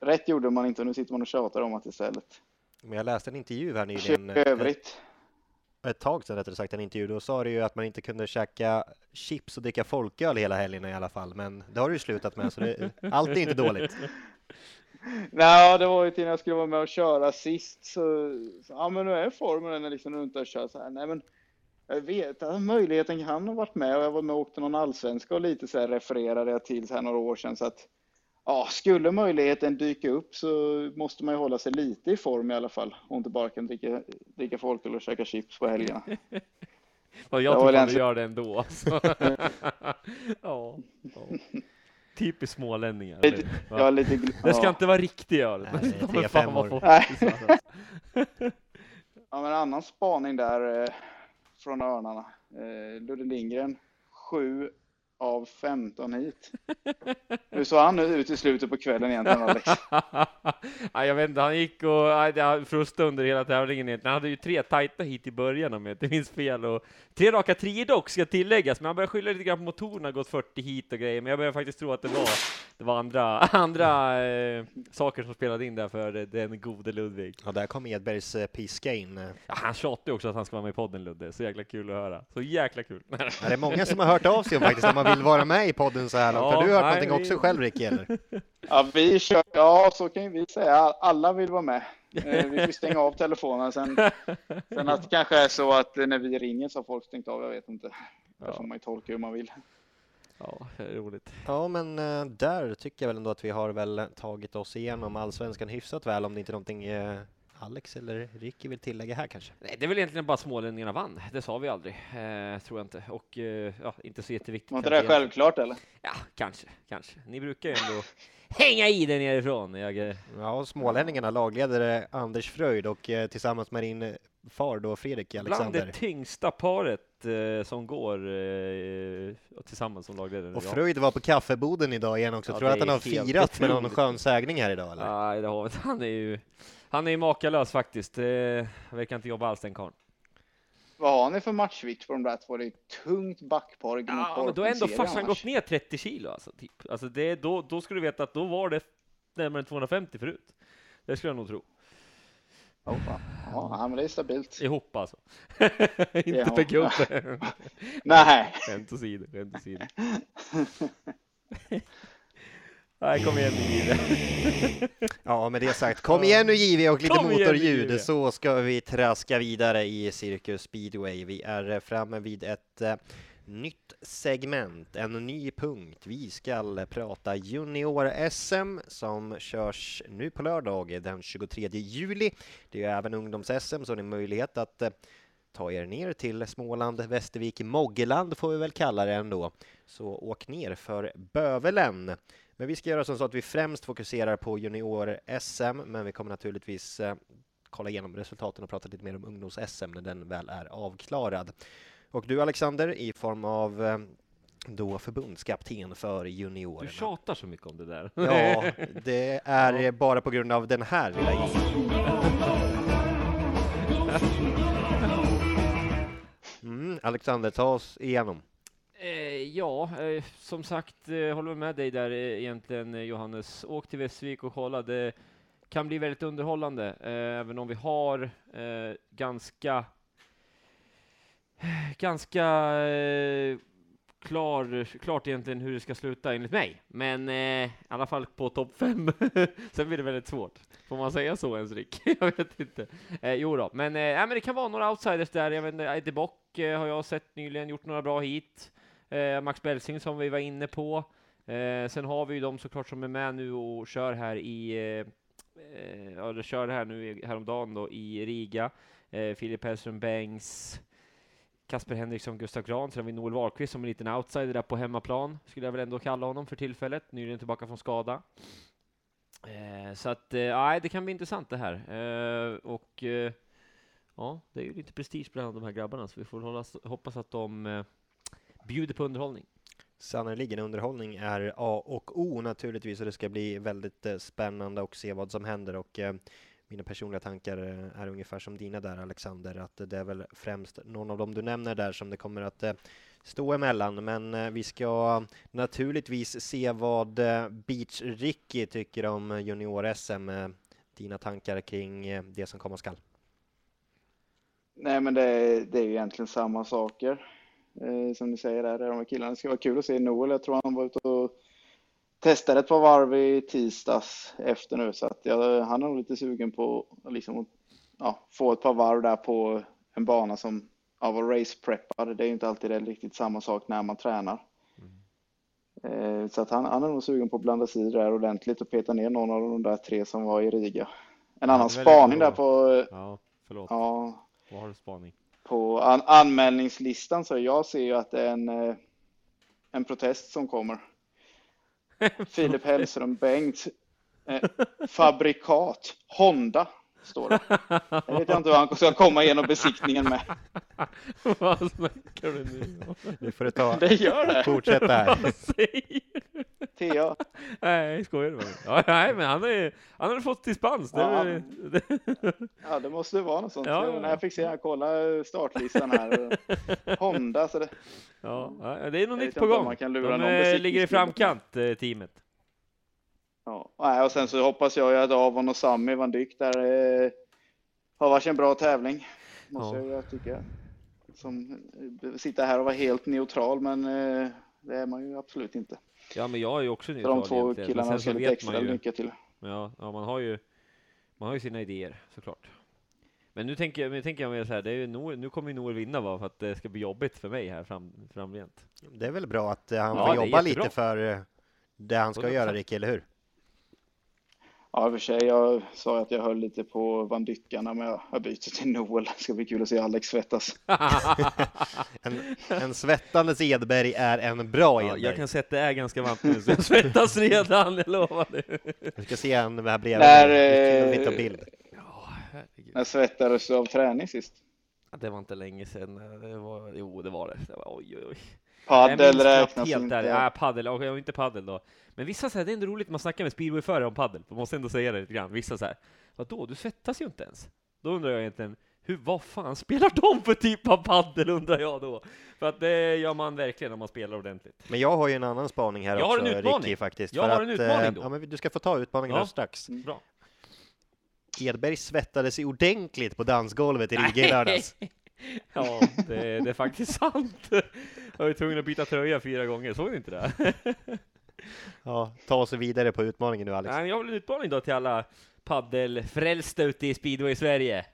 Speaker 3: rätt gjorde man inte och nu sitter man och tjatar om det istället.
Speaker 1: Men jag läste en intervju här nyligen.
Speaker 3: I övrigt
Speaker 1: ett tag sedan rättare sagt, en intervju, då sa du ju att man inte kunde käka chips och dricka folköl hela helgen i alla fall, men det har du ju slutat med, så det, allt är inte dåligt.
Speaker 3: Nej, det var ju till när jag skulle vara med och köra sist. Så, så ja, men nu är formen när liksom inte har kört så här. Nej, men jag vet att möjligheten kan ha varit med och jag var med och åkte någon allsvenska och lite så här refererade jag till så här några år sedan. Så att ja, skulle möjligheten dyka upp så måste man ju hålla sig lite i form i alla fall och inte bara kan dricka, dricka folköl och käka chips på helgerna.
Speaker 2: Ja, jag
Speaker 3: Det
Speaker 2: tror
Speaker 3: den
Speaker 2: du gör det ändå. Alltså. ja, ja. Typiskt smålänningar.
Speaker 3: Lite-
Speaker 2: eller?
Speaker 3: Jag är lite gl-
Speaker 2: Det ska
Speaker 3: ja.
Speaker 2: inte vara riktig öl.
Speaker 1: Nej, det är
Speaker 2: fan vad folk-
Speaker 3: Nej. Ja, men en annan spaning där eh, från Örnarna. Eh, Ludde Lindgren, 7 av 15 hit. Hur såg han ut i slutet på kvällen egentligen, Alex?
Speaker 2: Nej, jag vet inte, han gick och frustade under hela tävlingen egentligen. Han hade ju tre tajta hit i början om jag inte minns fel. Och tre raka trior dock ska tilläggas, men han började skylla lite grann på motorerna, gått 40 hit och grejer. Men jag börjar faktiskt tro att det var, det var andra, andra eh, saker som spelade in där för eh, den gode Ludvig.
Speaker 1: Och där kom Edbergs eh, piska in. Eh,
Speaker 2: Ja, han tjatar ju också att han ska vara med i podden Ludde, så jäkla kul att höra. Så jäkla kul.
Speaker 1: Ja, det är många som har hört av sig om faktiskt vill vara med i podden så här långt.
Speaker 2: Ja,
Speaker 1: Har du hört
Speaker 2: nej,
Speaker 1: någonting
Speaker 2: vi-
Speaker 1: också själv Ricky eller?
Speaker 3: Ja, vi kör, ja, så kan vi säga. Alla vill vara med. Eh, Vi får stänga av telefonen sen. Sen att det kanske är så att när vi ringer så har folk stängt av, jag vet inte. Det får man ju tolka hur man vill.
Speaker 2: Ja, det är roligt.
Speaker 1: Ja, men eh, där tycker jag väl ändå att vi har väl tagit oss igenom allsvenskan hyfsat väl, om det inte är någonting eh, Alex eller Ricky vill tillägga här kanske.
Speaker 2: Nej, det är väl egentligen bara smålänningarna vann. Det sa vi aldrig, eh, tror jag inte. Och eh, ja, inte så jätteviktigt.
Speaker 3: Var inte det
Speaker 2: egentligen.
Speaker 3: självklart eller?
Speaker 2: Ja, kanske, kanske. Ni brukar ju ändå hänga i den nerifrån. Jag, eh,
Speaker 1: Ja, och smålänningarna lagledare Anders Fröjd och eh, tillsammans med din far då Fredrik
Speaker 2: bland
Speaker 1: Alexander.
Speaker 2: det tyngsta paret eh, som går eh, tillsammans som lagledare.
Speaker 1: Och. Fröjd var på kaffeboden idag igen också.
Speaker 2: Ja,
Speaker 1: Tror du att han har firat med någon skön sägning här idag eller?
Speaker 2: Nej, det har vi inte. Han är ju han är makalös faktiskt. Eh, han verkar inte jobba alls den karln.
Speaker 3: Vad har ni för matchvikt på de där två? Det är tungt backpar.
Speaker 2: Ja, men då har ändå han
Speaker 3: annars.
Speaker 2: gått ner 30 kilo alltså. Typ. alltså det, då, då skulle du veta att då var det närmare 250 förut. Det skulle jag nog tro.
Speaker 3: Oh, ja, men det är stabilt.
Speaker 2: Ihop alltså. Inte per gubbe.
Speaker 3: Nej.
Speaker 2: Skämt åsido, skämt åsido. Nej, kom igen nu Gide.
Speaker 1: Ja, med det sagt, kom igen nu JW och lite
Speaker 2: Kom igen
Speaker 1: motorljud
Speaker 2: JW.
Speaker 1: så ska vi traska vidare i Cirkus Speedway. Vi är framme vid ett eh, nytt segment, en ny punkt. Vi ska prata junior-SM som körs nu på lördag den 23 juli. Det är även ungdoms-SM så ni har möjlighet att eh, ta er ner till Småland, Västervik, Moggeland får vi väl kalla det ändå. Så åk ner för bövelen. Men vi ska göra som så att vi främst fokuserar på junior-SM, men vi kommer naturligtvis eh, kolla igenom resultaten och prata lite mer om ungdoms-SM när den väl är avklarad. Och du Alexander, i form av eh, då förbundskapten för
Speaker 2: Du
Speaker 1: juniorerna.
Speaker 2: tjatar så mycket om det där.
Speaker 1: Ja, det är eh, bara på grund av den här lilla. Mm, Alexander, ta oss igenom.
Speaker 2: Ja, eh, som sagt, eh, håller med dig där eh, egentligen Johannes. Åk till Västervik och kolla. Det kan bli väldigt underhållande, även om vi har ganska ganska eh, klar, klart egentligen hur det ska sluta enligt mig. Men eh, i alla fall på topp fem. Sen blir det väldigt svårt. Får man säga så ens Rick? jag vet inte. Eh, jo då, men, eh, men det kan vara några outsiders där. Jag vet inte, Eddie Bock eh, har jag sett nyligen gjort några bra hit. Eh, Max Belsing som vi var inne på. Eh, sen har vi ju de såklart som är med nu och kör här i eh, ja, de kör här nu häromdagen då i Riga. Eh, Filip Hellström Bengts, Kasper Henriksson, Gustav Grahn, sen har vi Noel Wahlqvist som en liten outsider där på hemmaplan, skulle jag väl ändå kalla honom för tillfället, nyligen tillbaka från skada. Eh, så att, eh, det kan bli intressant det här. Eh, och eh, ja, det är ju lite prestige bland de här grabbarna, så vi får hålla, hoppas att de eh, bjuder på underhållning.
Speaker 1: Sannerligen, underhållning är A och O naturligtvis och det ska bli väldigt eh, spännande att se vad som händer och eh, mina personliga tankar eh, är ungefär som dina där Alexander, att det är väl främst någon av dem du nämner där som det kommer att eh, stå emellan, men eh, vi ska naturligtvis se vad Beach Ricky tycker om junior-SM, dina tankar kring det som komma skall.
Speaker 3: Nej, men det är, det är ju egentligen samma saker. Eh, som ni säger där, de här killarna. Det ska vara kul att se Noel. Jag tror han var ute och testade ett par varv i tisdags efter nu, så att jag, han är nog lite sugen på att liksom, ja, få ett par varv där på en bana som av att race-preppad. Det är ju inte alltid det riktigt samma sak när man tränar. Eh, Så att han, han är nog sugen på att blanda sig i det där ordentligt och peta ner någon av de där tre som var i Riga. En annan spaning
Speaker 2: bra.
Speaker 3: där på,
Speaker 2: Ja, förlåt.
Speaker 3: ja,
Speaker 2: Vad har du spaning?
Speaker 3: På an anmälningslistan så jag ser ju att det är en, eh, en protest som kommer. Filip Hellström Bengt. Eh, fabrikat. Honda. Står det. Jag vet inte hur han ska komma igenom besiktningen med.
Speaker 2: Vad snackar du nu om?
Speaker 1: Nu får du ta,
Speaker 3: Det gör det.
Speaker 1: fortsätta här.
Speaker 2: Vad säger du?
Speaker 3: Thea.
Speaker 2: Nej, skojar du? Ja, nej, men han, är, han har fått dispens. Det,
Speaker 3: Ja,
Speaker 2: är- det,
Speaker 3: Ja, det måste vara något sånt.
Speaker 2: Ja.
Speaker 3: När jag fick se, jag kolla startlistan här. Honda, så det,
Speaker 2: ja, det är nog
Speaker 3: Jag
Speaker 2: nytt på gång.
Speaker 3: man kan lura
Speaker 2: De
Speaker 3: någon
Speaker 2: eh, ligger i framkant, eh, teamet.
Speaker 3: Ja, nej, och sen så hoppas jag ju att Avon och Sami van Dyck där eh, har varit en bra tävling. Måste
Speaker 2: Ja.
Speaker 3: jag tycka. Som eh, sitta här och vara helt neutral, men eh, det är man ju absolut inte.
Speaker 2: Ja, men jag är ju också
Speaker 3: Så
Speaker 2: neutral
Speaker 3: de två
Speaker 2: egentligen. Men
Speaker 3: killarna
Speaker 2: sen
Speaker 3: ska
Speaker 2: så
Speaker 3: lite
Speaker 2: vet
Speaker 3: extra
Speaker 2: man ju.
Speaker 3: lycka till.
Speaker 2: Ja, ja, man har ju man har ju sina idéer såklart. Men nu tänker jag, nu tänker jag mer så här, det är ju Noel, nu kommer ju Noel vinna va, för att det ska bli jobbigt för mig här fram, framgent.
Speaker 1: Det är väl bra att eh, han
Speaker 2: Ja,
Speaker 1: får jobba lite för eh, det han ska
Speaker 2: 100%.
Speaker 1: göra, Ricky, eller hur?
Speaker 3: Ja, i och för sig, jag sa att jag höll lite på van Dyckarna, men jag, jag byter till Noel. Det ska bli kul att se Alex svettas.
Speaker 1: En, en svettandes Edberg är en bra
Speaker 2: Ja,
Speaker 1: Edberg.
Speaker 2: jag kan säga att det är ganska varmt nu, så jag svettas redan, jag lovar det.
Speaker 1: Vi ska se han här bredvid.
Speaker 3: När, eh,
Speaker 1: bild.
Speaker 2: Ja.
Speaker 3: När svettades du av träning sist?
Speaker 2: Ja, Det var inte länge sedan. Det var, jo, det var det. det var, oj, oj, oj.
Speaker 3: Paddel räknas
Speaker 2: helt
Speaker 3: inte.
Speaker 2: Där. Ja, paddel. Okej, inte paddel då. Men vissa säger det är ändå roligt man snackar med speedwayförare om paddel. Man måste ändå säga det lite grann. Vissa säger vadå, du svettas ju inte ens. Då undrar jag egentligen, hur, vad fan spelar de för typ av paddel undrar jag då? För att det gör man verkligen om man spelar ordentligt.
Speaker 1: Men jag har ju en annan spaning här
Speaker 2: Jag har
Speaker 1: också,
Speaker 2: en utmaning.
Speaker 1: Ricky, faktiskt.
Speaker 2: Jag har en
Speaker 1: att,
Speaker 2: utmaning
Speaker 1: eh,
Speaker 2: då.
Speaker 1: Ja, men du ska få ta utmaningen
Speaker 2: Ja.
Speaker 1: strax.
Speaker 2: Bra.
Speaker 1: Edberg svettades ordentligt på dansgolvet i Riga i lördags.
Speaker 2: Ja, det, det är faktiskt sant. Jag var tvungen att byta tröja fyra gånger, såg ni inte det?
Speaker 1: Ja, ta oss vidare på utmaningen nu, Alex.
Speaker 2: Nej, jag har väl en utmaning då till alla paddelfrälsta ute i speedway i Sverige.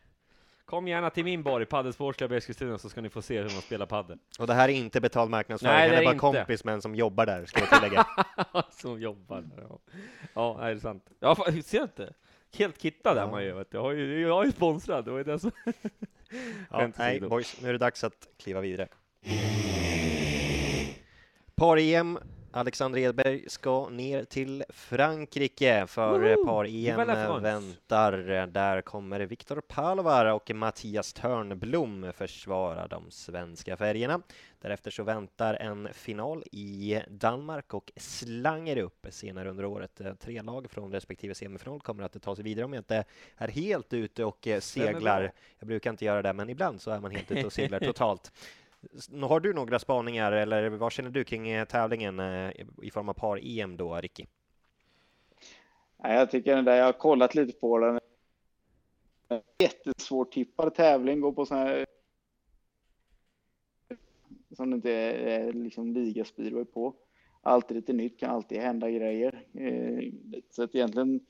Speaker 2: Kom gärna till min bar i Paddelsportsklubb Eskilstuna så ska ni få se hur man spelar paddel.
Speaker 1: Och det här är inte betald marknadsföring,
Speaker 2: Nej, det
Speaker 1: är
Speaker 2: är
Speaker 1: bara
Speaker 2: inte.
Speaker 1: kompis med en som jobbar där, ska jag tillägga.
Speaker 2: Som jobbar. Ja, ja nej, det är sant. Ja, ser du inte? Helt kittad är
Speaker 1: Ja.
Speaker 2: man ju. Vet du. Jag, har ju jag är ju sponsrad, det var ju det som...
Speaker 1: Ja, nej, boys, nu är det dags att kliva vidare. Par-EM, Alexander Edberg ska ner till Frankrike för par-EM väntar. Där kommer Viktor Palovar och Mattias Törnblom försvara de svenska färgerna. Därefter så väntar en final i Danmark och slangar upp senare under året. Tre lag från respektive semifinal kommer att ta sig vidare om jag inte är helt ute och seglar. Jag brukar inte göra det, men ibland så är man helt ute och seglar totalt. Har du några spaningar eller vad känner du kring eh, tävlingen eh, i form av par-EM då, Ricky?
Speaker 3: Jag tycker den där, jag har kollat lite på den. Jättesvårtippad tävling, gå på sån här som det inte är, eh, liksom ligaspiror på. Alltid lite nytt, kan alltid hända grejer. Så att egentligen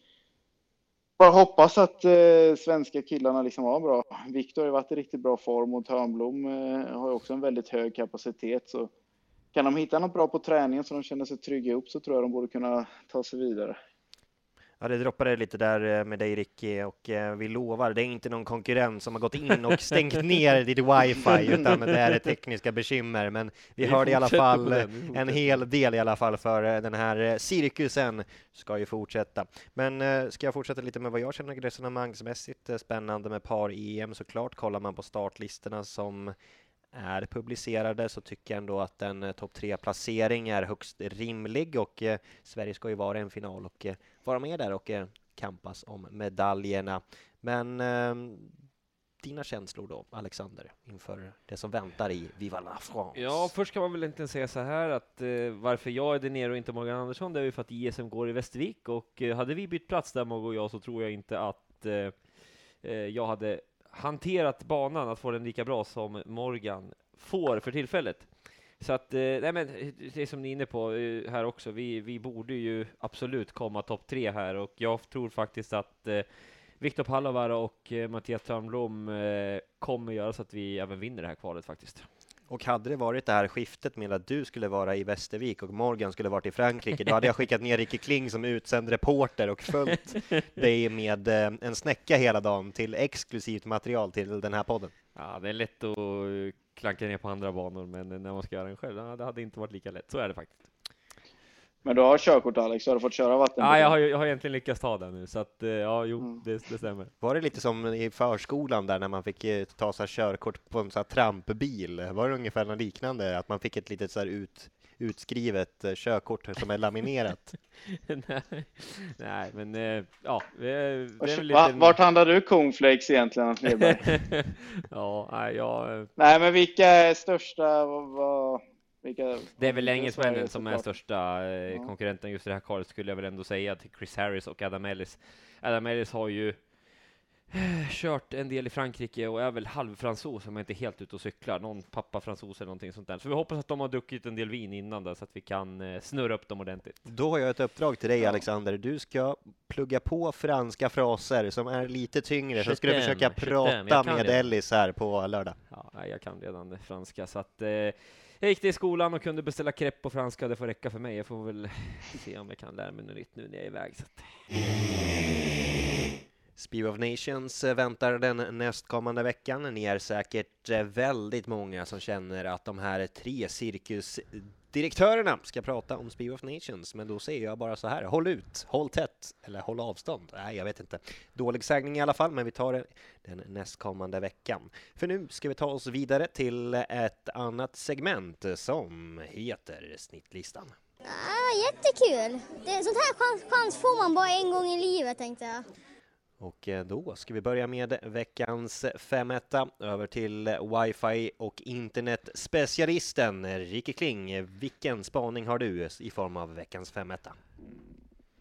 Speaker 3: bara hoppas att eh, svenska killarna liksom var bra. Viktor har ju varit i riktigt bra form och Törnblom eh, har ju också en väldigt hög kapacitet. Så kan de hitta något bra på träningen så de känner sig trygga upp så tror jag de borde kunna ta sig vidare.
Speaker 1: Ja, det droppade lite där eh, med dig Ricky och eh, vi lovar, det är inte någon konkurrent som har gått in och stängt ner ditt wifi utan det är tekniska bekymmer. Men vi,
Speaker 2: Vi
Speaker 1: hörde i alla fall en hel del i alla fall för eh, den här cirkusen ska ju fortsätta. Men ska jag fortsätta lite med vad jag känner resonemangsmässigt spännande med par-EM såklart. Kollar man på startlistorna som är publicerade så tycker jag ändå att en eh, topp tre placering är högst rimlig och eh, Sverige ska ju vara i en final och eh, vara med där och eh, kampas om medaljerna. Men ehm, dina känslor då, Alexander, inför det som väntar i Viva la France?
Speaker 2: Ja, först kan man väl inte säga så här att eh, varför jag är där nere och inte Morgan Andersson, det är ju för att ISM går i Västervik och eh, hade vi bytt plats där, Mogge och jag, så tror jag inte att eh, eh jag hade hanterat banan att få den lika bra som Morgan får för tillfället. Så att, eh, nej men det är som ni är inne på eh, här också, vi, vi borde ju absolut komma topp tre här och jag tror faktiskt att eh, Viktor Palovaara och eh, Mattias Törnblom eh, kommer göra så att vi även vinner det här kvalet faktiskt.
Speaker 1: Och hade det varit det här skiftet med att du skulle vara i Västervik och Morgan skulle varit i Frankrike, då hade jag skickat ner Ricky Kling som utsänd reporter och följt dig med eh, en snäcka hela dagen till exklusivt material till den här podden.
Speaker 2: Ja, det är lätt att klanka ner på andra banor, men när man ska göra den själv, det hade inte varit lika lätt. Så är det faktiskt.
Speaker 3: Men du har körkort Alex, har du fått köra vatten?
Speaker 2: Ja, jag har, jag har egentligen lyckats ta den nu, så att eh, ja, jo,
Speaker 3: Mm.
Speaker 2: det, det stämmer.
Speaker 1: Var det lite som i förskolan där när man fick eh, ta så här körkort på en så här trampbil? Var det ungefär något liknande? Att man fick ett litet så här ut, utskrivet eh, körkort som är laminerat?
Speaker 2: nej, nej, men ja, det det är lite...
Speaker 3: Vart handlar du cornflakes egentligen,
Speaker 2: ja, nej, jag,
Speaker 3: Nej, men vilka är största? Vad, vad, vilka,
Speaker 2: det är väl engelsmännen som är största eh,
Speaker 3: Ja.
Speaker 2: konkurrenten just i det här kvalet skulle jag väl ändå säga till Chris Harris och Adam Ellis. Adam Ellis har ju eh, kört en del i Frankrike och är väl halvfransos om jag inte helt ute och cyklar. Någon pappa fransos eller någonting sånt där. Så vi hoppas att de har druckit en del vin innan där så att vi kan eh, snurra upp dem ordentligt.
Speaker 1: Då har jag ett uppdrag till dig
Speaker 3: Ja.
Speaker 1: Alexander. Du ska plugga på franska fraser som är lite tyngre, så ska du försöka prata med
Speaker 2: det.
Speaker 1: Ellis här på lördag.
Speaker 2: Ja, jag kan redan det franska så att eh, jag gick till skolan och kunde beställa crepe på franska. Det får räcka för mig. Jag får väl se om jag kan lära mig något nytt nu när jag är iväg. Så att,
Speaker 1: Speed of Nations eh, väntar den nästkommande veckan. Ni är säkert eh, väldigt många som känner att de här tre cirkus Direktörerna ska prata om Speed of Nations, men då säger jag bara så här, håll ut, håll tätt, eller håll avstånd. Nej, jag vet inte. Dålig sägning i alla fall, men vi tar det den nästkommande veckan. För nu ska vi ta oss vidare till ett annat segment som heter Snittlistan.
Speaker 5: Ah, jättekul. Det, sånt här chans, chans får man bara en gång i livet tänkte jag.
Speaker 1: Och eh, då ska vi börja med veckans femetta över till wifi och internetspecialisten Ricky Kling. Vilken spaning har du i form av veckans femetta?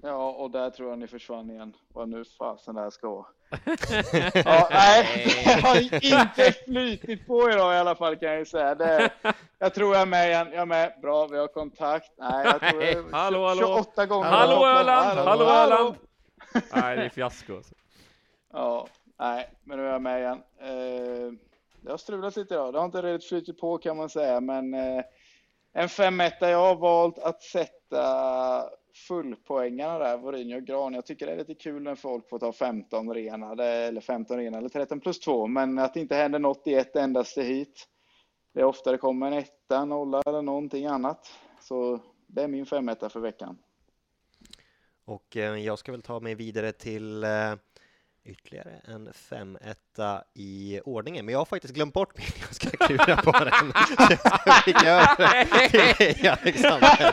Speaker 3: Ja, och där tror jag ni försvann igen. Vad nu fasen det här ska vara. ja, nej, jag har inte flytit på idag i alla fall kan jag ju säga. Det, jag tror jag är med igen. Jag är med. Bra, vi har kontakt. Nej, jag tror jag,
Speaker 2: hallå, hallå.
Speaker 3: 28 gånger.
Speaker 2: Hallå
Speaker 3: Hallå,
Speaker 2: Öland! Hallå
Speaker 3: hallå.
Speaker 2: Öland! Nej, det är fiasko. Alltså.
Speaker 3: Ja, nej, men nu är jag med igen. Eh, det har strulat lite idag. Det har inte riktigt flutit på kan man säga, men eh, en femetta. Jag har valt att sätta fullpoängarna där, Vorinho och Gran. Jag tycker det är lite kul när folk får ta 15 renade, eller 15 renade, eller 13 plus 2, men att det inte händer något i ett endaste hit. Det är ofta det kommer en etta, nolla eller någonting annat. Så det är min femetta för veckan.
Speaker 1: Och eh, jag ska väl ta mig vidare till eh, ytterligare en femetta i ordningen, men jag har faktiskt glömt bort min. Jag ska klura på den. Jag fick över Alexander.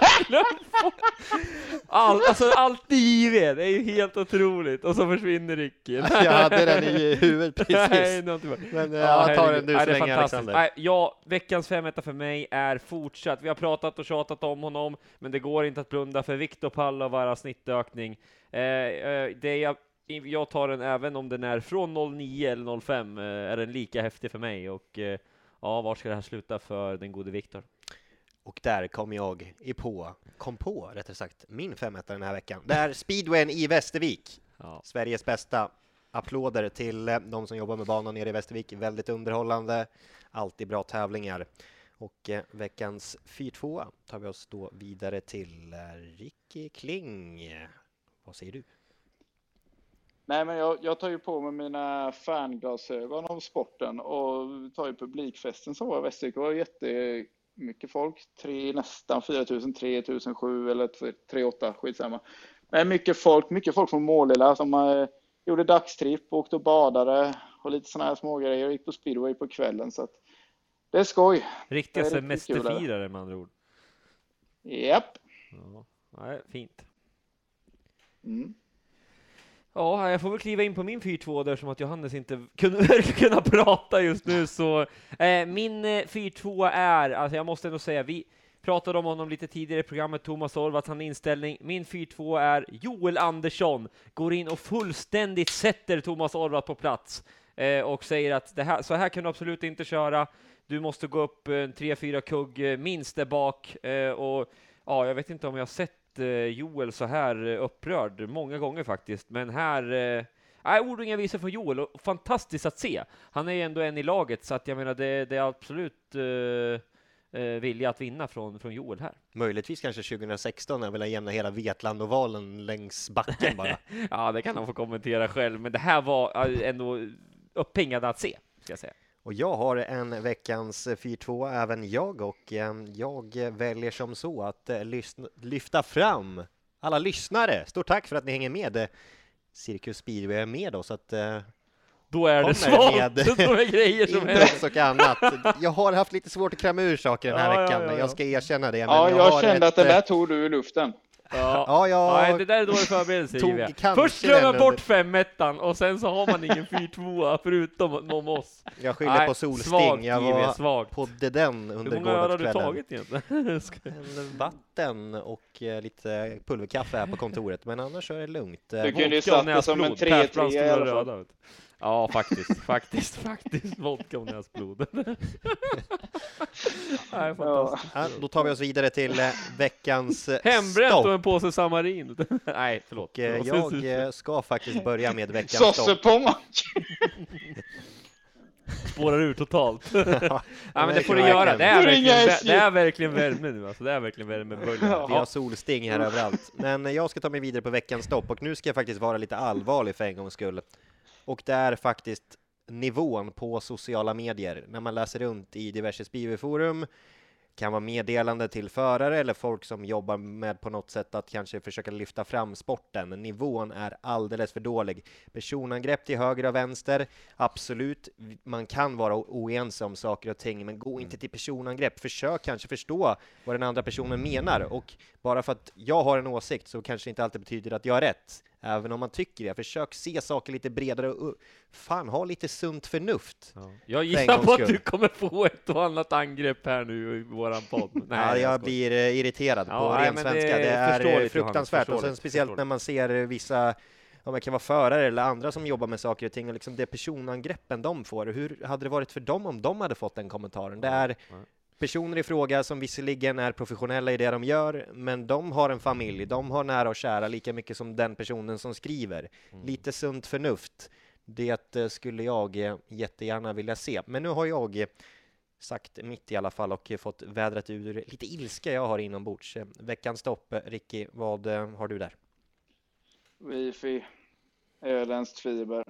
Speaker 2: All, alltså alltid givet, det är ju helt otroligt. Och så försvinner Ricky.
Speaker 1: Jag hade den i huvudet
Speaker 2: Nej,
Speaker 1: precis.
Speaker 2: bara-
Speaker 1: Men
Speaker 2: Ja,
Speaker 1: jag tar den du
Speaker 2: Nej,
Speaker 1: så länge. Alexander.
Speaker 2: Nej, ja, veckans femetta för mig är fortsatt. Vi har pratat och tjatat om honom, men det går inte att blunda för Viktor Pallovara snittökning. Eh, eh, det jag, jag tar den även om den är från 09 eller 05, eh, är den lika häftig för mig. Och eh, ja, var ska det här sluta för den gode Viktor?
Speaker 1: Och där kom jag i på, kom på rättare sagt, min femetta den här veckan. Det är speedwayen i Västervik.
Speaker 2: Ja.
Speaker 1: Sveriges bästa. Applåder till eh, de som jobbar med banan nere i Västervik. Väldigt underhållande, alltid bra tävlingar. Och eh, veckans 4-2 tar vi oss då vidare till eh, Ricky Kling. Vad säger du?
Speaker 3: Nej, men jag, jag tar ju på mig mina fanglasögon om sporten och tar ju publikfesten som var i Västervik. Det var jättemycket folk. Tre, nästan 4 000, 3 007 eller 3 8, skitsamma. Men mycket folk, mycket folk från Målilla som eh, gjorde dagstripp, åkte och badade och lite sådana här smågrejer och gick på speedway på kvällen. Så att det är skoj.
Speaker 2: Riktiga
Speaker 3: är
Speaker 2: semesterfirare med andra ord.
Speaker 3: Japp.
Speaker 2: Ja, nej, fint.
Speaker 3: Mm.
Speaker 2: Ja, jag får väl kliva in på min 4-2 där som att Johannes inte kunde, kunna prata just nu så eh, min eh, 4-2 är, alltså jag måste ändå säga, vi pratade om honom lite tidigare i programmet, Thomas Orvats, han inställning. Min 4-2 är Joel Andersson, går in och fullständigt sätter Thomas Orvat på plats. eh, och säger att det här, så här kan du absolut inte köra. Du måste gå upp en tre, fyra kugg eh, minst där bak eh, och ja, jag vet inte om jag har sett Joel så här eh, upprörd många gånger faktiskt, men här eh, Nej, ord och inga visor från Joel, och fantastiskt att se. Han är ju ändå en i laget, så att jag menar, det, det är absolut eh, eh, vilja att vinna från, från Joel här.
Speaker 1: Möjligtvis kanske 2016 när jag vill jämna hela Vetlandovalen längs backen bara.
Speaker 2: Ja, det kan han få kommentera själv, men det här var eh, ändå upphängande att se, ska jag säga.
Speaker 1: Och jag har en veckans 4-2 även jag och eh, jag väljer som så att eh, lyssna, lyfta fram alla lyssnare. Stort tack för att ni hänger med. Eh, Cirkus Speedway är med oss att eh,
Speaker 2: Då är det svagt,
Speaker 1: med-
Speaker 2: är grejer som händer.
Speaker 1: och annat. Jag har haft lite svårt att klämma ur saker den här
Speaker 2: Ja,
Speaker 1: veckan,
Speaker 2: ja, ja.
Speaker 1: jag ska erkänna det. Men
Speaker 3: Ja, jag,
Speaker 1: har
Speaker 3: kände
Speaker 1: ett,
Speaker 3: att det där
Speaker 1: eh,
Speaker 3: tog du ur luften.
Speaker 2: Ja.
Speaker 1: Ja, jag
Speaker 2: Nej, det där är dålig förberedelse
Speaker 1: tog
Speaker 2: Först glömmer
Speaker 1: den
Speaker 2: man bort femmettan och sen så har man ingen 4-2 förutom om oss.
Speaker 1: Jag skyller
Speaker 2: Nej,
Speaker 1: på solsting. Jag var
Speaker 2: svagt.
Speaker 1: podde den
Speaker 2: Hur
Speaker 1: under
Speaker 2: många öl har du
Speaker 1: gårdagskvällen.
Speaker 2: tagit egentligen?
Speaker 1: Vatten och eh, lite pulverkaffe här på kontoret, men annars är det lugnt. Eh,
Speaker 3: Du kunde ju satt det som en
Speaker 2: näsblod. Persbrandt
Speaker 3: 3-3 i alla fall.
Speaker 2: Ja, faktiskt, faktiskt, faktiskt. Vodka och näsblod. Nej, fantastiskt.
Speaker 1: Ja, då tar vi oss vidare till eh, veckans eh,
Speaker 2: Hembränt
Speaker 1: stopp.
Speaker 2: och en påse Samarin. Nej, förlåt.
Speaker 1: Och, eh, jag eh, ska faktiskt börja med veckans stopp.
Speaker 3: Sossepommack!
Speaker 2: spårar ur totalt. ja, men det får du göra. Det är, verkligen, det är verkligen värme nu alltså. Det är verkligen värmebölja.
Speaker 3: Ja.
Speaker 1: Vi har solsting här överallt. Men jag ska ta mig vidare på veckans stopp och nu ska jag faktiskt vara lite allvarlig för en gångs skull. Och det är faktiskt nivån på sociala medier. När man läser runt i diverse speedwayforum, kan vara meddelande till förare eller folk som jobbar med på något sätt att kanske försöka lyfta fram sporten. Nivån är alldeles för dålig. Personangrepp till höger och vänster, absolut. Man kan vara oense om saker och ting, men gå inte till personangrepp. Försök kanske förstå vad den andra personen menar och bara för att jag har en åsikt så kanske det inte alltid betyder att jag har rätt. Även om man tycker det. Försök se saker lite bredare och fan, ha lite sunt förnuft.
Speaker 2: Ja. Jag gissar på att du kommer få ett och annat angrepp här nu i våran podd. Nej,
Speaker 1: ja, jag
Speaker 2: skojar.
Speaker 1: blir eh, irriterad
Speaker 2: Ja,
Speaker 1: på
Speaker 2: nej,
Speaker 1: ren svenska.
Speaker 2: det
Speaker 1: Det,
Speaker 2: är
Speaker 1: fruktansvärt. Och sen speciellt när man ser vissa om det kan vara förare eller andra som jobbar med saker och ting och liksom det personangreppen de får. Hur hade det varit för dem om de hade fått den kommentaren? Det är. Personer i fråga som visserligen är professionella i det de gör, men de har en familj, de har nära och kära lika mycket som den personen som skriver.
Speaker 2: Mm.
Speaker 1: Lite sunt förnuft. Det eh, skulle jag eh, jättegärna vilja se. Men nu har jag eh, sagt mitt i alla fall och fått vädrat ur lite ilska jag har inombords. Veckans stopp, eh, Ricky, vad har du där?
Speaker 3: Wifi. Öländskt fiber.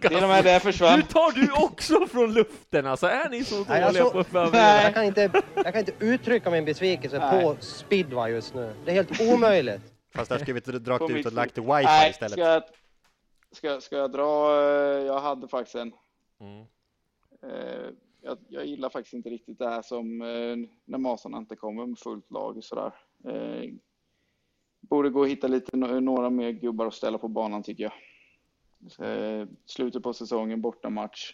Speaker 3: Till och med det försvann.
Speaker 2: Nu tar du också från luften alltså, är ni så
Speaker 4: Nej,
Speaker 2: dåliga
Speaker 4: alltså-
Speaker 2: på att förbereda?
Speaker 4: Jag kan inte, jag kan inte uttrycka min besvikelse
Speaker 3: Nej.
Speaker 4: på speedway just nu. Det är helt omöjligt.
Speaker 1: Fast där skulle vi dragit ut och lagt wifi
Speaker 3: Nej,
Speaker 1: istället.
Speaker 3: ska jag, ska, ska jag dra? eh, Jag hade faktiskt en.
Speaker 2: Mm.
Speaker 3: Eh, jag, jag gillar faktiskt inte riktigt det här som eh, när Masarna inte kommer med fullt lag och sådär. Borde gå och hitta lite några mer gubbar att ställa på banan tycker jag. Eh, slutet på säsongen, bortamatch.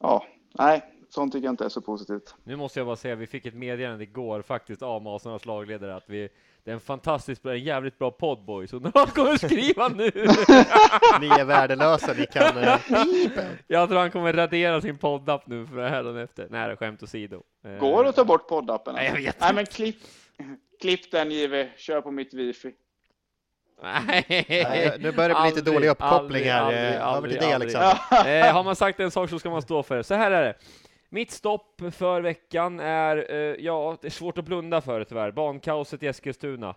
Speaker 3: Ja, nej, sånt tycker jag inte är så positivt.
Speaker 2: Nu måste jag bara säga, vi fick ett meddelande igår faktiskt av Masarnas lagledare att vi, det är en fantastiskt bra, en jävligt bra podd boys. Och han kommer skriva nu!
Speaker 1: Ni är värdelösa, ni kan... eh,
Speaker 2: Jag tror han kommer radera sin poddapp nu för hädanefter. Nej, skämt åsido. Eh,
Speaker 3: Går det att ta bort poddappen?
Speaker 2: Nej, jag vet
Speaker 3: Nej, men klipp, klipp den JW, kör på mitt wifi.
Speaker 2: Nej,
Speaker 1: nu börjar det bli lite
Speaker 2: Aldrig,
Speaker 1: dålig uppkoppling
Speaker 2: aldrig,
Speaker 1: här.
Speaker 2: aldrig,
Speaker 1: till
Speaker 2: aldrig, eh, har man sagt en sak så ska man stå för det. Så här är det. Mitt stopp för veckan är, eh, ja, det är svårt att blunda för det tyvärr, bankaoset i Eskilstuna.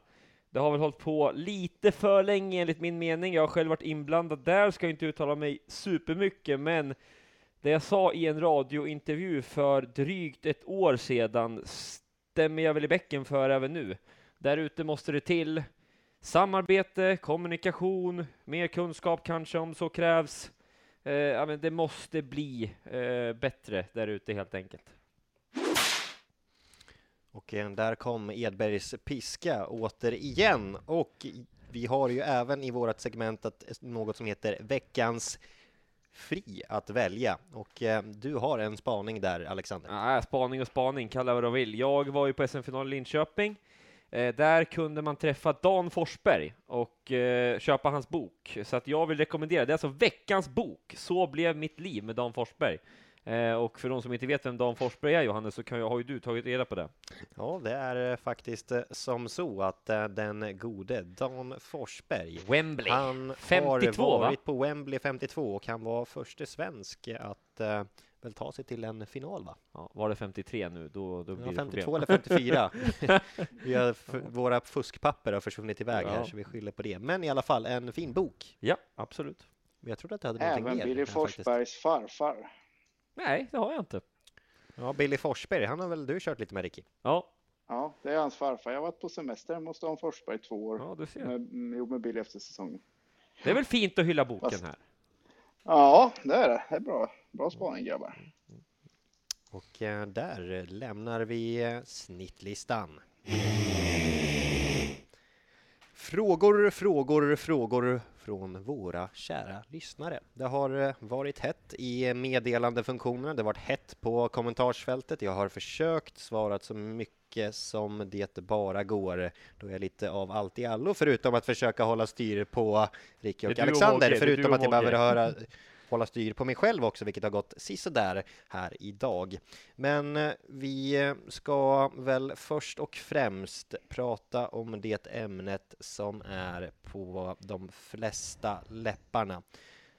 Speaker 2: Det har väl hållit på lite för länge enligt min mening. Jag har själv varit inblandad där, ska inte uttala mig supermycket, men det jag sa i en radiointervju för drygt ett år sedan stämmer jag väl i bäcken för även nu. Där ute måste det till samarbete, kommunikation, mer kunskap kanske om så krävs. Eh, ja, men det måste bli eh, bättre där ute helt enkelt.
Speaker 1: Och eh, där kom Edbergs piska återigen. Och vi har ju även i vårt segment att, något som heter veckans fri att välja. Och eh, du har en spaning där, Alexander.
Speaker 2: Ah, spaning och spaning, kalla vad de vill. Jag var ju på SM-final i Linköping. Eh, där kunde man träffa Dan Forsberg och eh, köpa hans bok. Så att jag vill rekommendera, det är alltså veckans bok, Så blev mitt liv med Dan Forsberg. Eh, och för de som inte vet vem Dan Forsberg är, Johannes, så kan jag, har ju du tagit reda på det.
Speaker 1: Ja, det är faktiskt som så att den gode Dan Forsberg,
Speaker 2: Wembley,
Speaker 1: han
Speaker 2: 52
Speaker 1: har
Speaker 2: va?
Speaker 1: varit på Wembley 52 och han var förste svensk att väl ta sig till en final va?
Speaker 2: Ja, var det 53 nu, då, då blir
Speaker 1: Ja,
Speaker 2: det
Speaker 1: 52
Speaker 2: problem.
Speaker 1: eller 54. vi har våra fuskpapper har försvunnit iväg här
Speaker 2: Ja.
Speaker 1: så vi skyller på det. Men i alla fall en fin bok.
Speaker 2: Ja, absolut.
Speaker 1: Men jag trodde att du hade
Speaker 3: Även
Speaker 1: mer.
Speaker 3: Billy
Speaker 1: här.
Speaker 3: Forsbergs farfar.
Speaker 2: Nej, det har jag inte.
Speaker 1: Ja, Billy Forsberg, han har väl du kört lite med Ricky?
Speaker 2: Ja,
Speaker 3: Ja, det är hans farfar. Jag har varit på semester hos Dan Forsberg i två år.
Speaker 2: ja du ser.
Speaker 3: Med, med, med Billy efter säsongen.
Speaker 2: Det är väl fint att hylla boken
Speaker 3: Fast-
Speaker 2: här.
Speaker 3: Ja, det är det. Det är bra. Bra spaning grabbar.
Speaker 1: Och eh, där lämnar vi eh, snittlistan. Frågor, frågor, frågor från våra kära lyssnare. Det har eh, varit hett i meddelandefunktionen, det har varit hett på kommentarsfältet. Jag har försökt svara så mycket som det bara går. Då är jag lite av allt i allo, förutom att försöka hålla styr på Ricky och
Speaker 2: och
Speaker 1: Alexander,
Speaker 2: är
Speaker 1: förutom att jag
Speaker 2: och
Speaker 1: behöver höra hålla styr på mig själv också, vilket har gått sisådär här idag. Men eh, vi eh, ska väl först och främst prata om det ämnet som är på de flesta läpparna.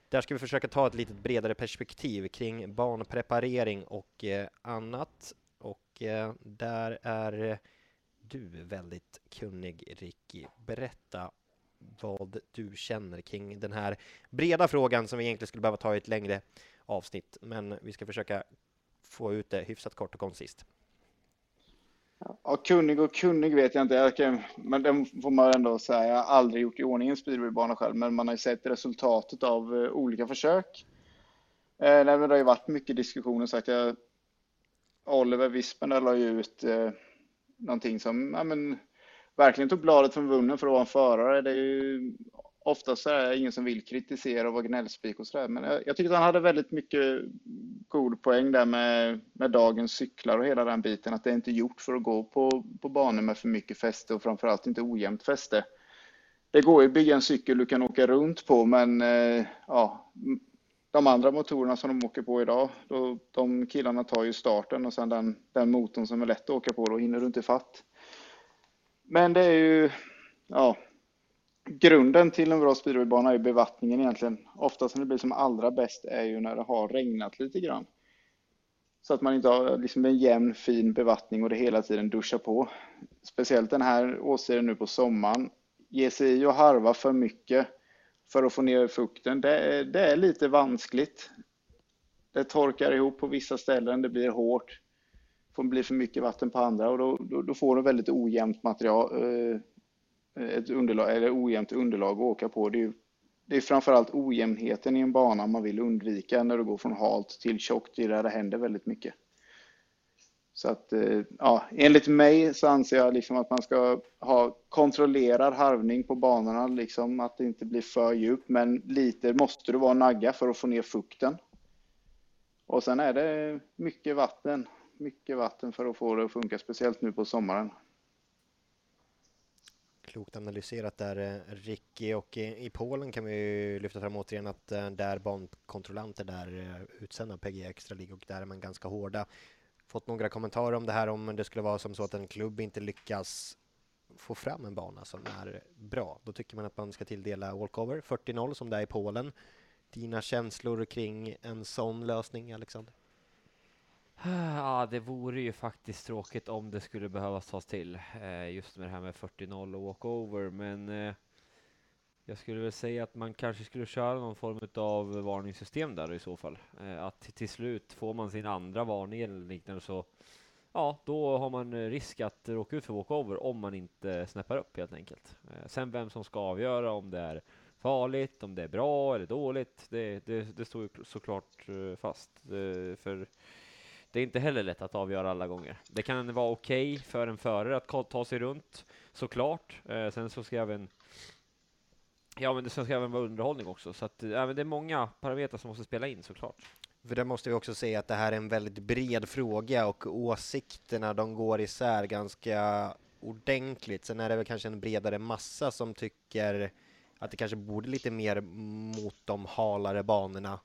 Speaker 1: Där ska vi försöka ta ett lite bredare perspektiv kring barnpreparering och eh, annat. Och där är eh, du väldigt kunnig, Ricky. Berätta vad du känner kring den här breda frågan som vi egentligen skulle behöva ta i ett längre avsnitt. Men vi ska försöka få ut det hyfsat kort och koncist.
Speaker 3: Ja, kunnig och kunnig vet jag inte, jag kan, men den får man ändå säga. Jag har aldrig gjort i ordning en speedwaybana själv, men man har ju sett resultatet av eh, olika försök. Eh, nej, men det har ju varit mycket diskussioner, så att jag, Oliver Wispen la ju ut eh, någonting som ja, men, verkligen tog bladet från munnen för att vara en förare. Det är ju oftast så är det ingen som vill kritisera och vara gnällspik och sådär, men jag, jag tyckte han hade väldigt mycket god poäng där med, med dagens cyklar och hela den biten, att det är inte gjort för att gå på, på banor med för mycket fäste och framförallt inte ojämnt fäste. Det går ju att bygga en cykel du kan åka runt på, men eh, ja, de andra motorerna som de åker på idag, då, de killarna tar ju starten och sen den, den motorn som är lätt att åka på, då hinner du inte fatt. Men det är ju, ja, grunden till en bra speedwaybana är ju bevattningen egentligen. Oftast när det blir som allra bäst är ju när det har regnat lite grann. Så att man inte har liksom en jämn fin bevattning och det hela tiden duschar på. Speciellt den här åsidan nu på sommaren. Ge sig i och harva för mycket för att få ner fukten. Det är, det är lite vanskligt. Det torkar ihop på vissa ställen, det blir hårt. Det blir för mycket vatten på andra och då, då, då får du väldigt ojämnt material. Eh, ett underlag, eller ojämnt underlag att åka på. Det är, det är framförallt ojämnheten i en bana man vill undvika när du går från halt till tjockt, det är där det händer väldigt mycket. Så att, eh, ja, enligt mig så anser jag liksom att man ska ha kontrollerad harvning på banorna, liksom att det inte blir för djupt, men lite måste du vara nagga för att få ner fukten. Och sen är det mycket vatten, mycket vatten för att få det att funka, speciellt nu på sommaren.
Speaker 1: Klokt analyserat där, eh, Ricky. Och i, i Polen kan vi lyfta fram återigen att eh, där bankontrollanter där utsända av PG Extra League och där är man ganska hårda. Fått några kommentarer om det här om det skulle vara som så att en klubb inte lyckas få fram en bana som är bra. Då tycker man att man ska tilldela walkover 40-0 som det är i Polen. Dina känslor kring en sån lösning, Alexander?
Speaker 2: Ja, det vore ju faktiskt tråkigt om det skulle behöva tas till, eh, just med det här med 40-0 och walkover, men eh, jag skulle väl säga att man kanske skulle köra någon form av varningssystem där i så fall. Eh, att till- slut får man sin andra varning eller liknande så, ja, då har man eh, risk att råka ut för walkover om man inte snäppar upp helt enkelt. Eh, sen vem som ska avgöra om det är farligt, om det är bra eller dåligt, det, det, det står ju såklart fast. För det är inte heller lätt att avgöra alla gånger. Det kan vara okej för en förare att ta sig runt, såklart. Sen så ska även Ja, men det ska även vara underhållning också, så att eh, det är många parametrar som måste spela in såklart.
Speaker 1: För där måste vi också säga att det här är en väldigt bred fråga och åsikterna de går isär ganska ordentligt. Sen är det väl kanske en bredare massa som tycker att det kanske borde lite mer mot de halare banorna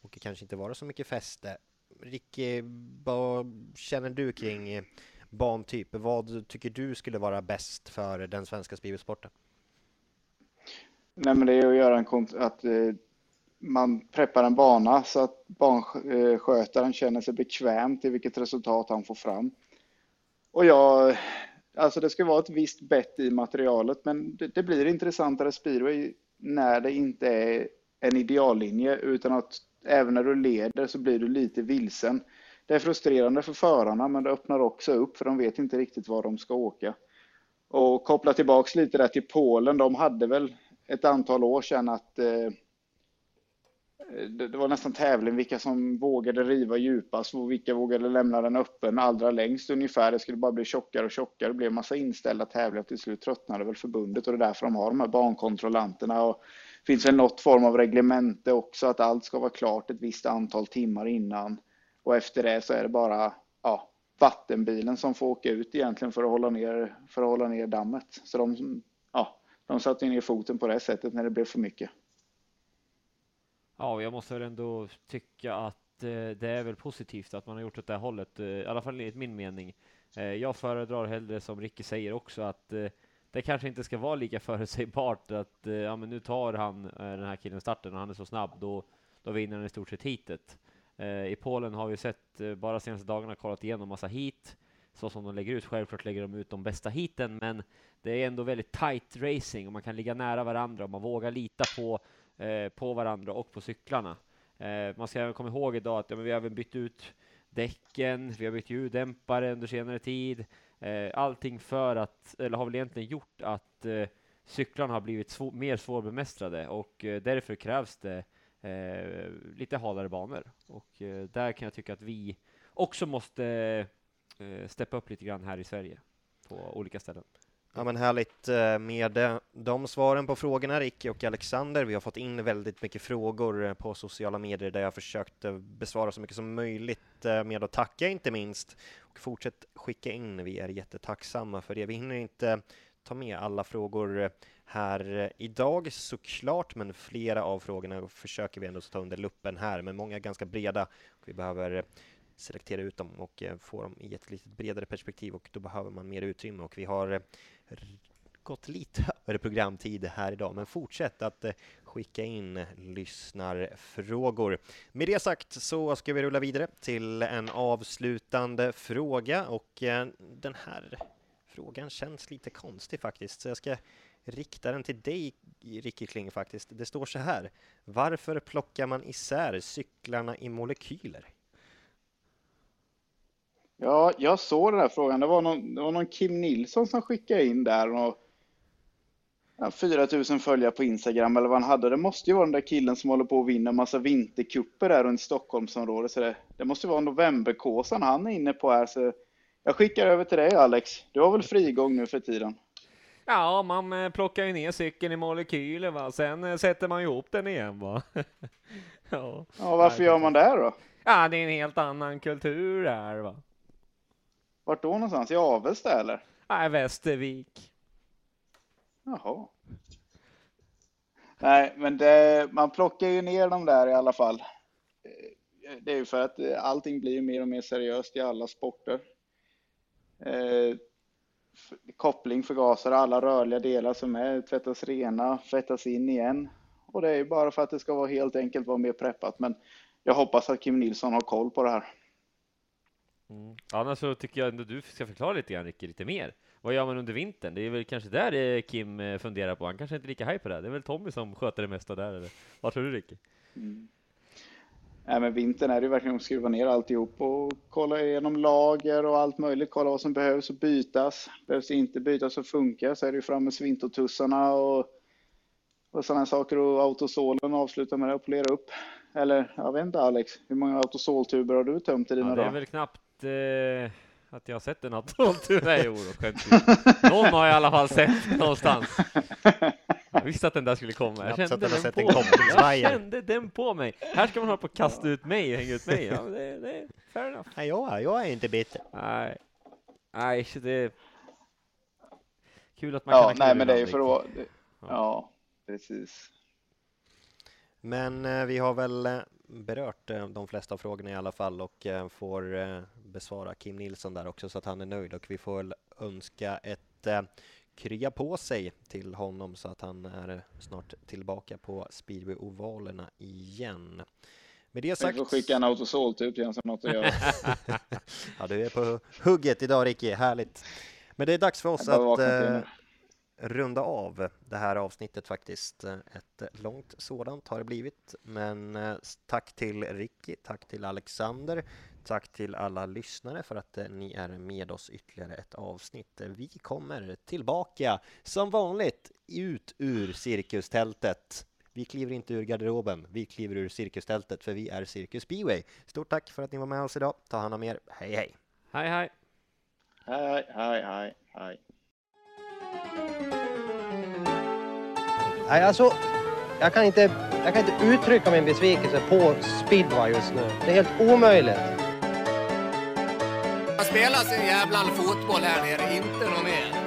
Speaker 1: och det kanske inte vara så mycket fäste. Ricky, vad känner du kring bantyp? Vad tycker du skulle vara bäst för den svenska speedwaysporten?
Speaker 3: Nej, men det är att göra en kont- att eh, man preppar en bana så att banskötaren känner sig bekväm till vilket resultat han får fram. Och jag, alltså det ska vara ett visst bett i materialet, men det, det blir intressantare speedway när det inte är en ideallinje utan att även när du leder så blir du lite vilsen. Det är frustrerande för förarna, men det öppnar också upp för de vet inte riktigt var de ska åka. Och koppla tillbaks lite där till Polen, de hade väl ett antal år sedan att eh, det, det var nästan tävling vilka som vågade riva djupast och vilka vågade lämna den öppen allra längst ungefär. Det skulle bara bli tjockare och tjockare. Det blev massa inställda tävlingar. Till slut tröttnade väl förbundet och det är därför de har de här bankontrollanterna. Och det finns väl något form av reglemente också att allt ska vara klart ett visst antal timmar innan. Och efter det så är det bara ja, vattenbilen som får åka ut egentligen för att hålla ner, för att hålla ner dammet. Så de, de satte ner foten på det sättet när det blev för mycket.
Speaker 2: Ja, jag måste väl ändå tycka att eh, det är väl positivt att man har gjort åt det här hållet, eh, i alla fall enligt min mening. Eh, jag föredrar hellre, som Ricky säger också, att eh, det kanske inte ska vara lika förutsägbart att eh, ja, men nu tar han eh, den här killen starten och han är så snabb, då, då vinner han i stort sett heatet. I Polen har vi sett, bara senaste dagarna, kollat igenom massa heat, så som de lägger ut. Självklart lägger de ut de bästa heaten, men det är ändå väldigt tight racing och man kan ligga nära varandra och man vågar lita på Eh, på varandra och på cyklarna. Eh, man ska även komma ihåg idag att ja, vi har även bytt ut däcken, vi har bytt ljuddämpare under senare tid. Eh, allting för att, eller har väl egentligen gjort att eh, cyklarna har blivit svår, mer svårbemästrade och eh, därför krävs det eh, lite halare banor. Och eh, där kan jag tycka att vi också måste eh, Eh, steppa upp lite grann här i Sverige på olika ställen.
Speaker 1: Ja men härligt eh, med eh, de svaren på frågorna, Ricky och Alexander. Vi har fått in väldigt mycket frågor på sociala medier där jag försökt besvara så mycket som möjligt med att tacka inte minst. Och fortsätt skicka in, vi är jättetacksamma för det. Vi hinner inte ta med alla frågor här idag såklart, men flera av frågorna försöker vi ändå ta under luppen här, men många är ganska breda. Och vi behöver selektera ut dem och eh, få dem i ett lite bredare perspektiv och då behöver man mer utrymme och vi har eh, gått lite över programtid här idag, men fortsätt att eh, skicka in lyssnarfrågor. Med det sagt så ska vi rulla vidare till en avslutande fråga och den här frågan känns lite konstig faktiskt, så jag ska rikta den till dig, Ricky Kling, faktiskt. Det står så här. Varför plockar man isär cyklarna i molekyler?
Speaker 3: Ja, jag såg den här frågan. Det var någon, det var någon Kim Nilsson som skickade in där. Och, ja, 4000 följare på Instagram eller vad han hade. Det måste ju vara den där killen som håller på att vinna massa vinterkupper där runt Stockholmsområdet. Så det, det måste vara novemberkåsan han är inne på här. Så jag skickar över till dig Alex. Du har väl frigång nu för tiden?
Speaker 2: Ja, man eh, plockar ju ner cykeln i molekyler va. Sen eh, sätter man ihop den igen va.
Speaker 3: ja. ja, varför gör man det då?
Speaker 2: Ja, det är en helt annan kultur här va.
Speaker 3: Vart då någonstans? I Avesta eller?
Speaker 2: Nej, Västervik.
Speaker 3: Jaha. Nej, men det, man plockar ju ner dem där i alla fall. Det är ju för att allting blir mer och mer seriöst i alla sporter. Eh, koppling, förgasare, alla rörliga delar som är tvättas rena, tvättas in igen. Och det är ju bara för att det ska vara helt enkelt vara mer preppat. Men jag hoppas att Kim Nilsson har koll på det här.
Speaker 2: Mm. Annars så tycker jag ändå du ska förklara lite grann, Ricky, lite mer. Vad gör man under vintern? Det är väl kanske där eh, Kim eh, funderar på. Han kanske inte är lika haj på det. Det är väl Tommy som sköter det mesta där, eller? Vad tror du, Ricky?
Speaker 3: Mm. Nej, men vintern är det ju verkligen att skruva ner alltihop och kolla igenom lager och allt möjligt. Kolla vad som behövs och bytas. Behövs inte bytas och funka så är det ju fram med svintotussarna och, och sådana saker och autosolen avsluta med det och polera upp. Eller jag vet inte Alex, hur många autosoltuber har du tömt i dina
Speaker 2: ja,
Speaker 3: dagar?
Speaker 2: Det är väl knappt eh, att jag har sett en autosoltub. Nej, jo, Någon har jag i alla fall sett någonstans. Jag visste att den där skulle komma. Jag kände, den, sett på jag kände den på mig. Här ska man hålla på att kasta ut mig och hänga ut mig. Ja, det, det är fair enough.
Speaker 1: Nej, jag, jag är inte bitter.
Speaker 2: Nej, Nej det, Kul att man
Speaker 3: Ja,
Speaker 2: kan
Speaker 3: nej, men det är för att det- Ja, precis.
Speaker 1: Men eh, vi har väl eh, berört eh, de flesta av frågorna i alla fall och eh, får eh, besvara Kim Nilsson där också så att han är nöjd och vi får väl önska ett krya på sig till honom så att han är snart tillbaka på speedway-ovalerna igen. Med det sagt...
Speaker 3: får skicka en autosol-tur till honom så något att göra.
Speaker 1: ja, du är på hugget idag Ricky, härligt. Men det är dags för oss att
Speaker 3: vaknar till
Speaker 1: eh,
Speaker 3: nu.
Speaker 1: Runda av det här avsnittet faktiskt. Ett långt sådant har det blivit, men eh, tack till Ricky, tack till Alexander, tack till alla lyssnare för att eh, ni är med oss ytterligare ett avsnitt. Vi kommer tillbaka som vanligt ut ur cirkustältet. Vi kliver inte ur garderoben, vi kliver ur cirkustältet för vi är Cirkus Speedway. Stort tack för att ni var med oss idag. Ta hand om er. Hej hej!
Speaker 2: Hej hej!
Speaker 3: Hej, hej, hej, hej.
Speaker 4: Nej, alltså, jag kan inte, jag kan inte uttrycka min besvikelse på speedway just nu. Det är helt omöjligt.
Speaker 6: Man spelar sin jävla fotboll här nere, inte någon mer.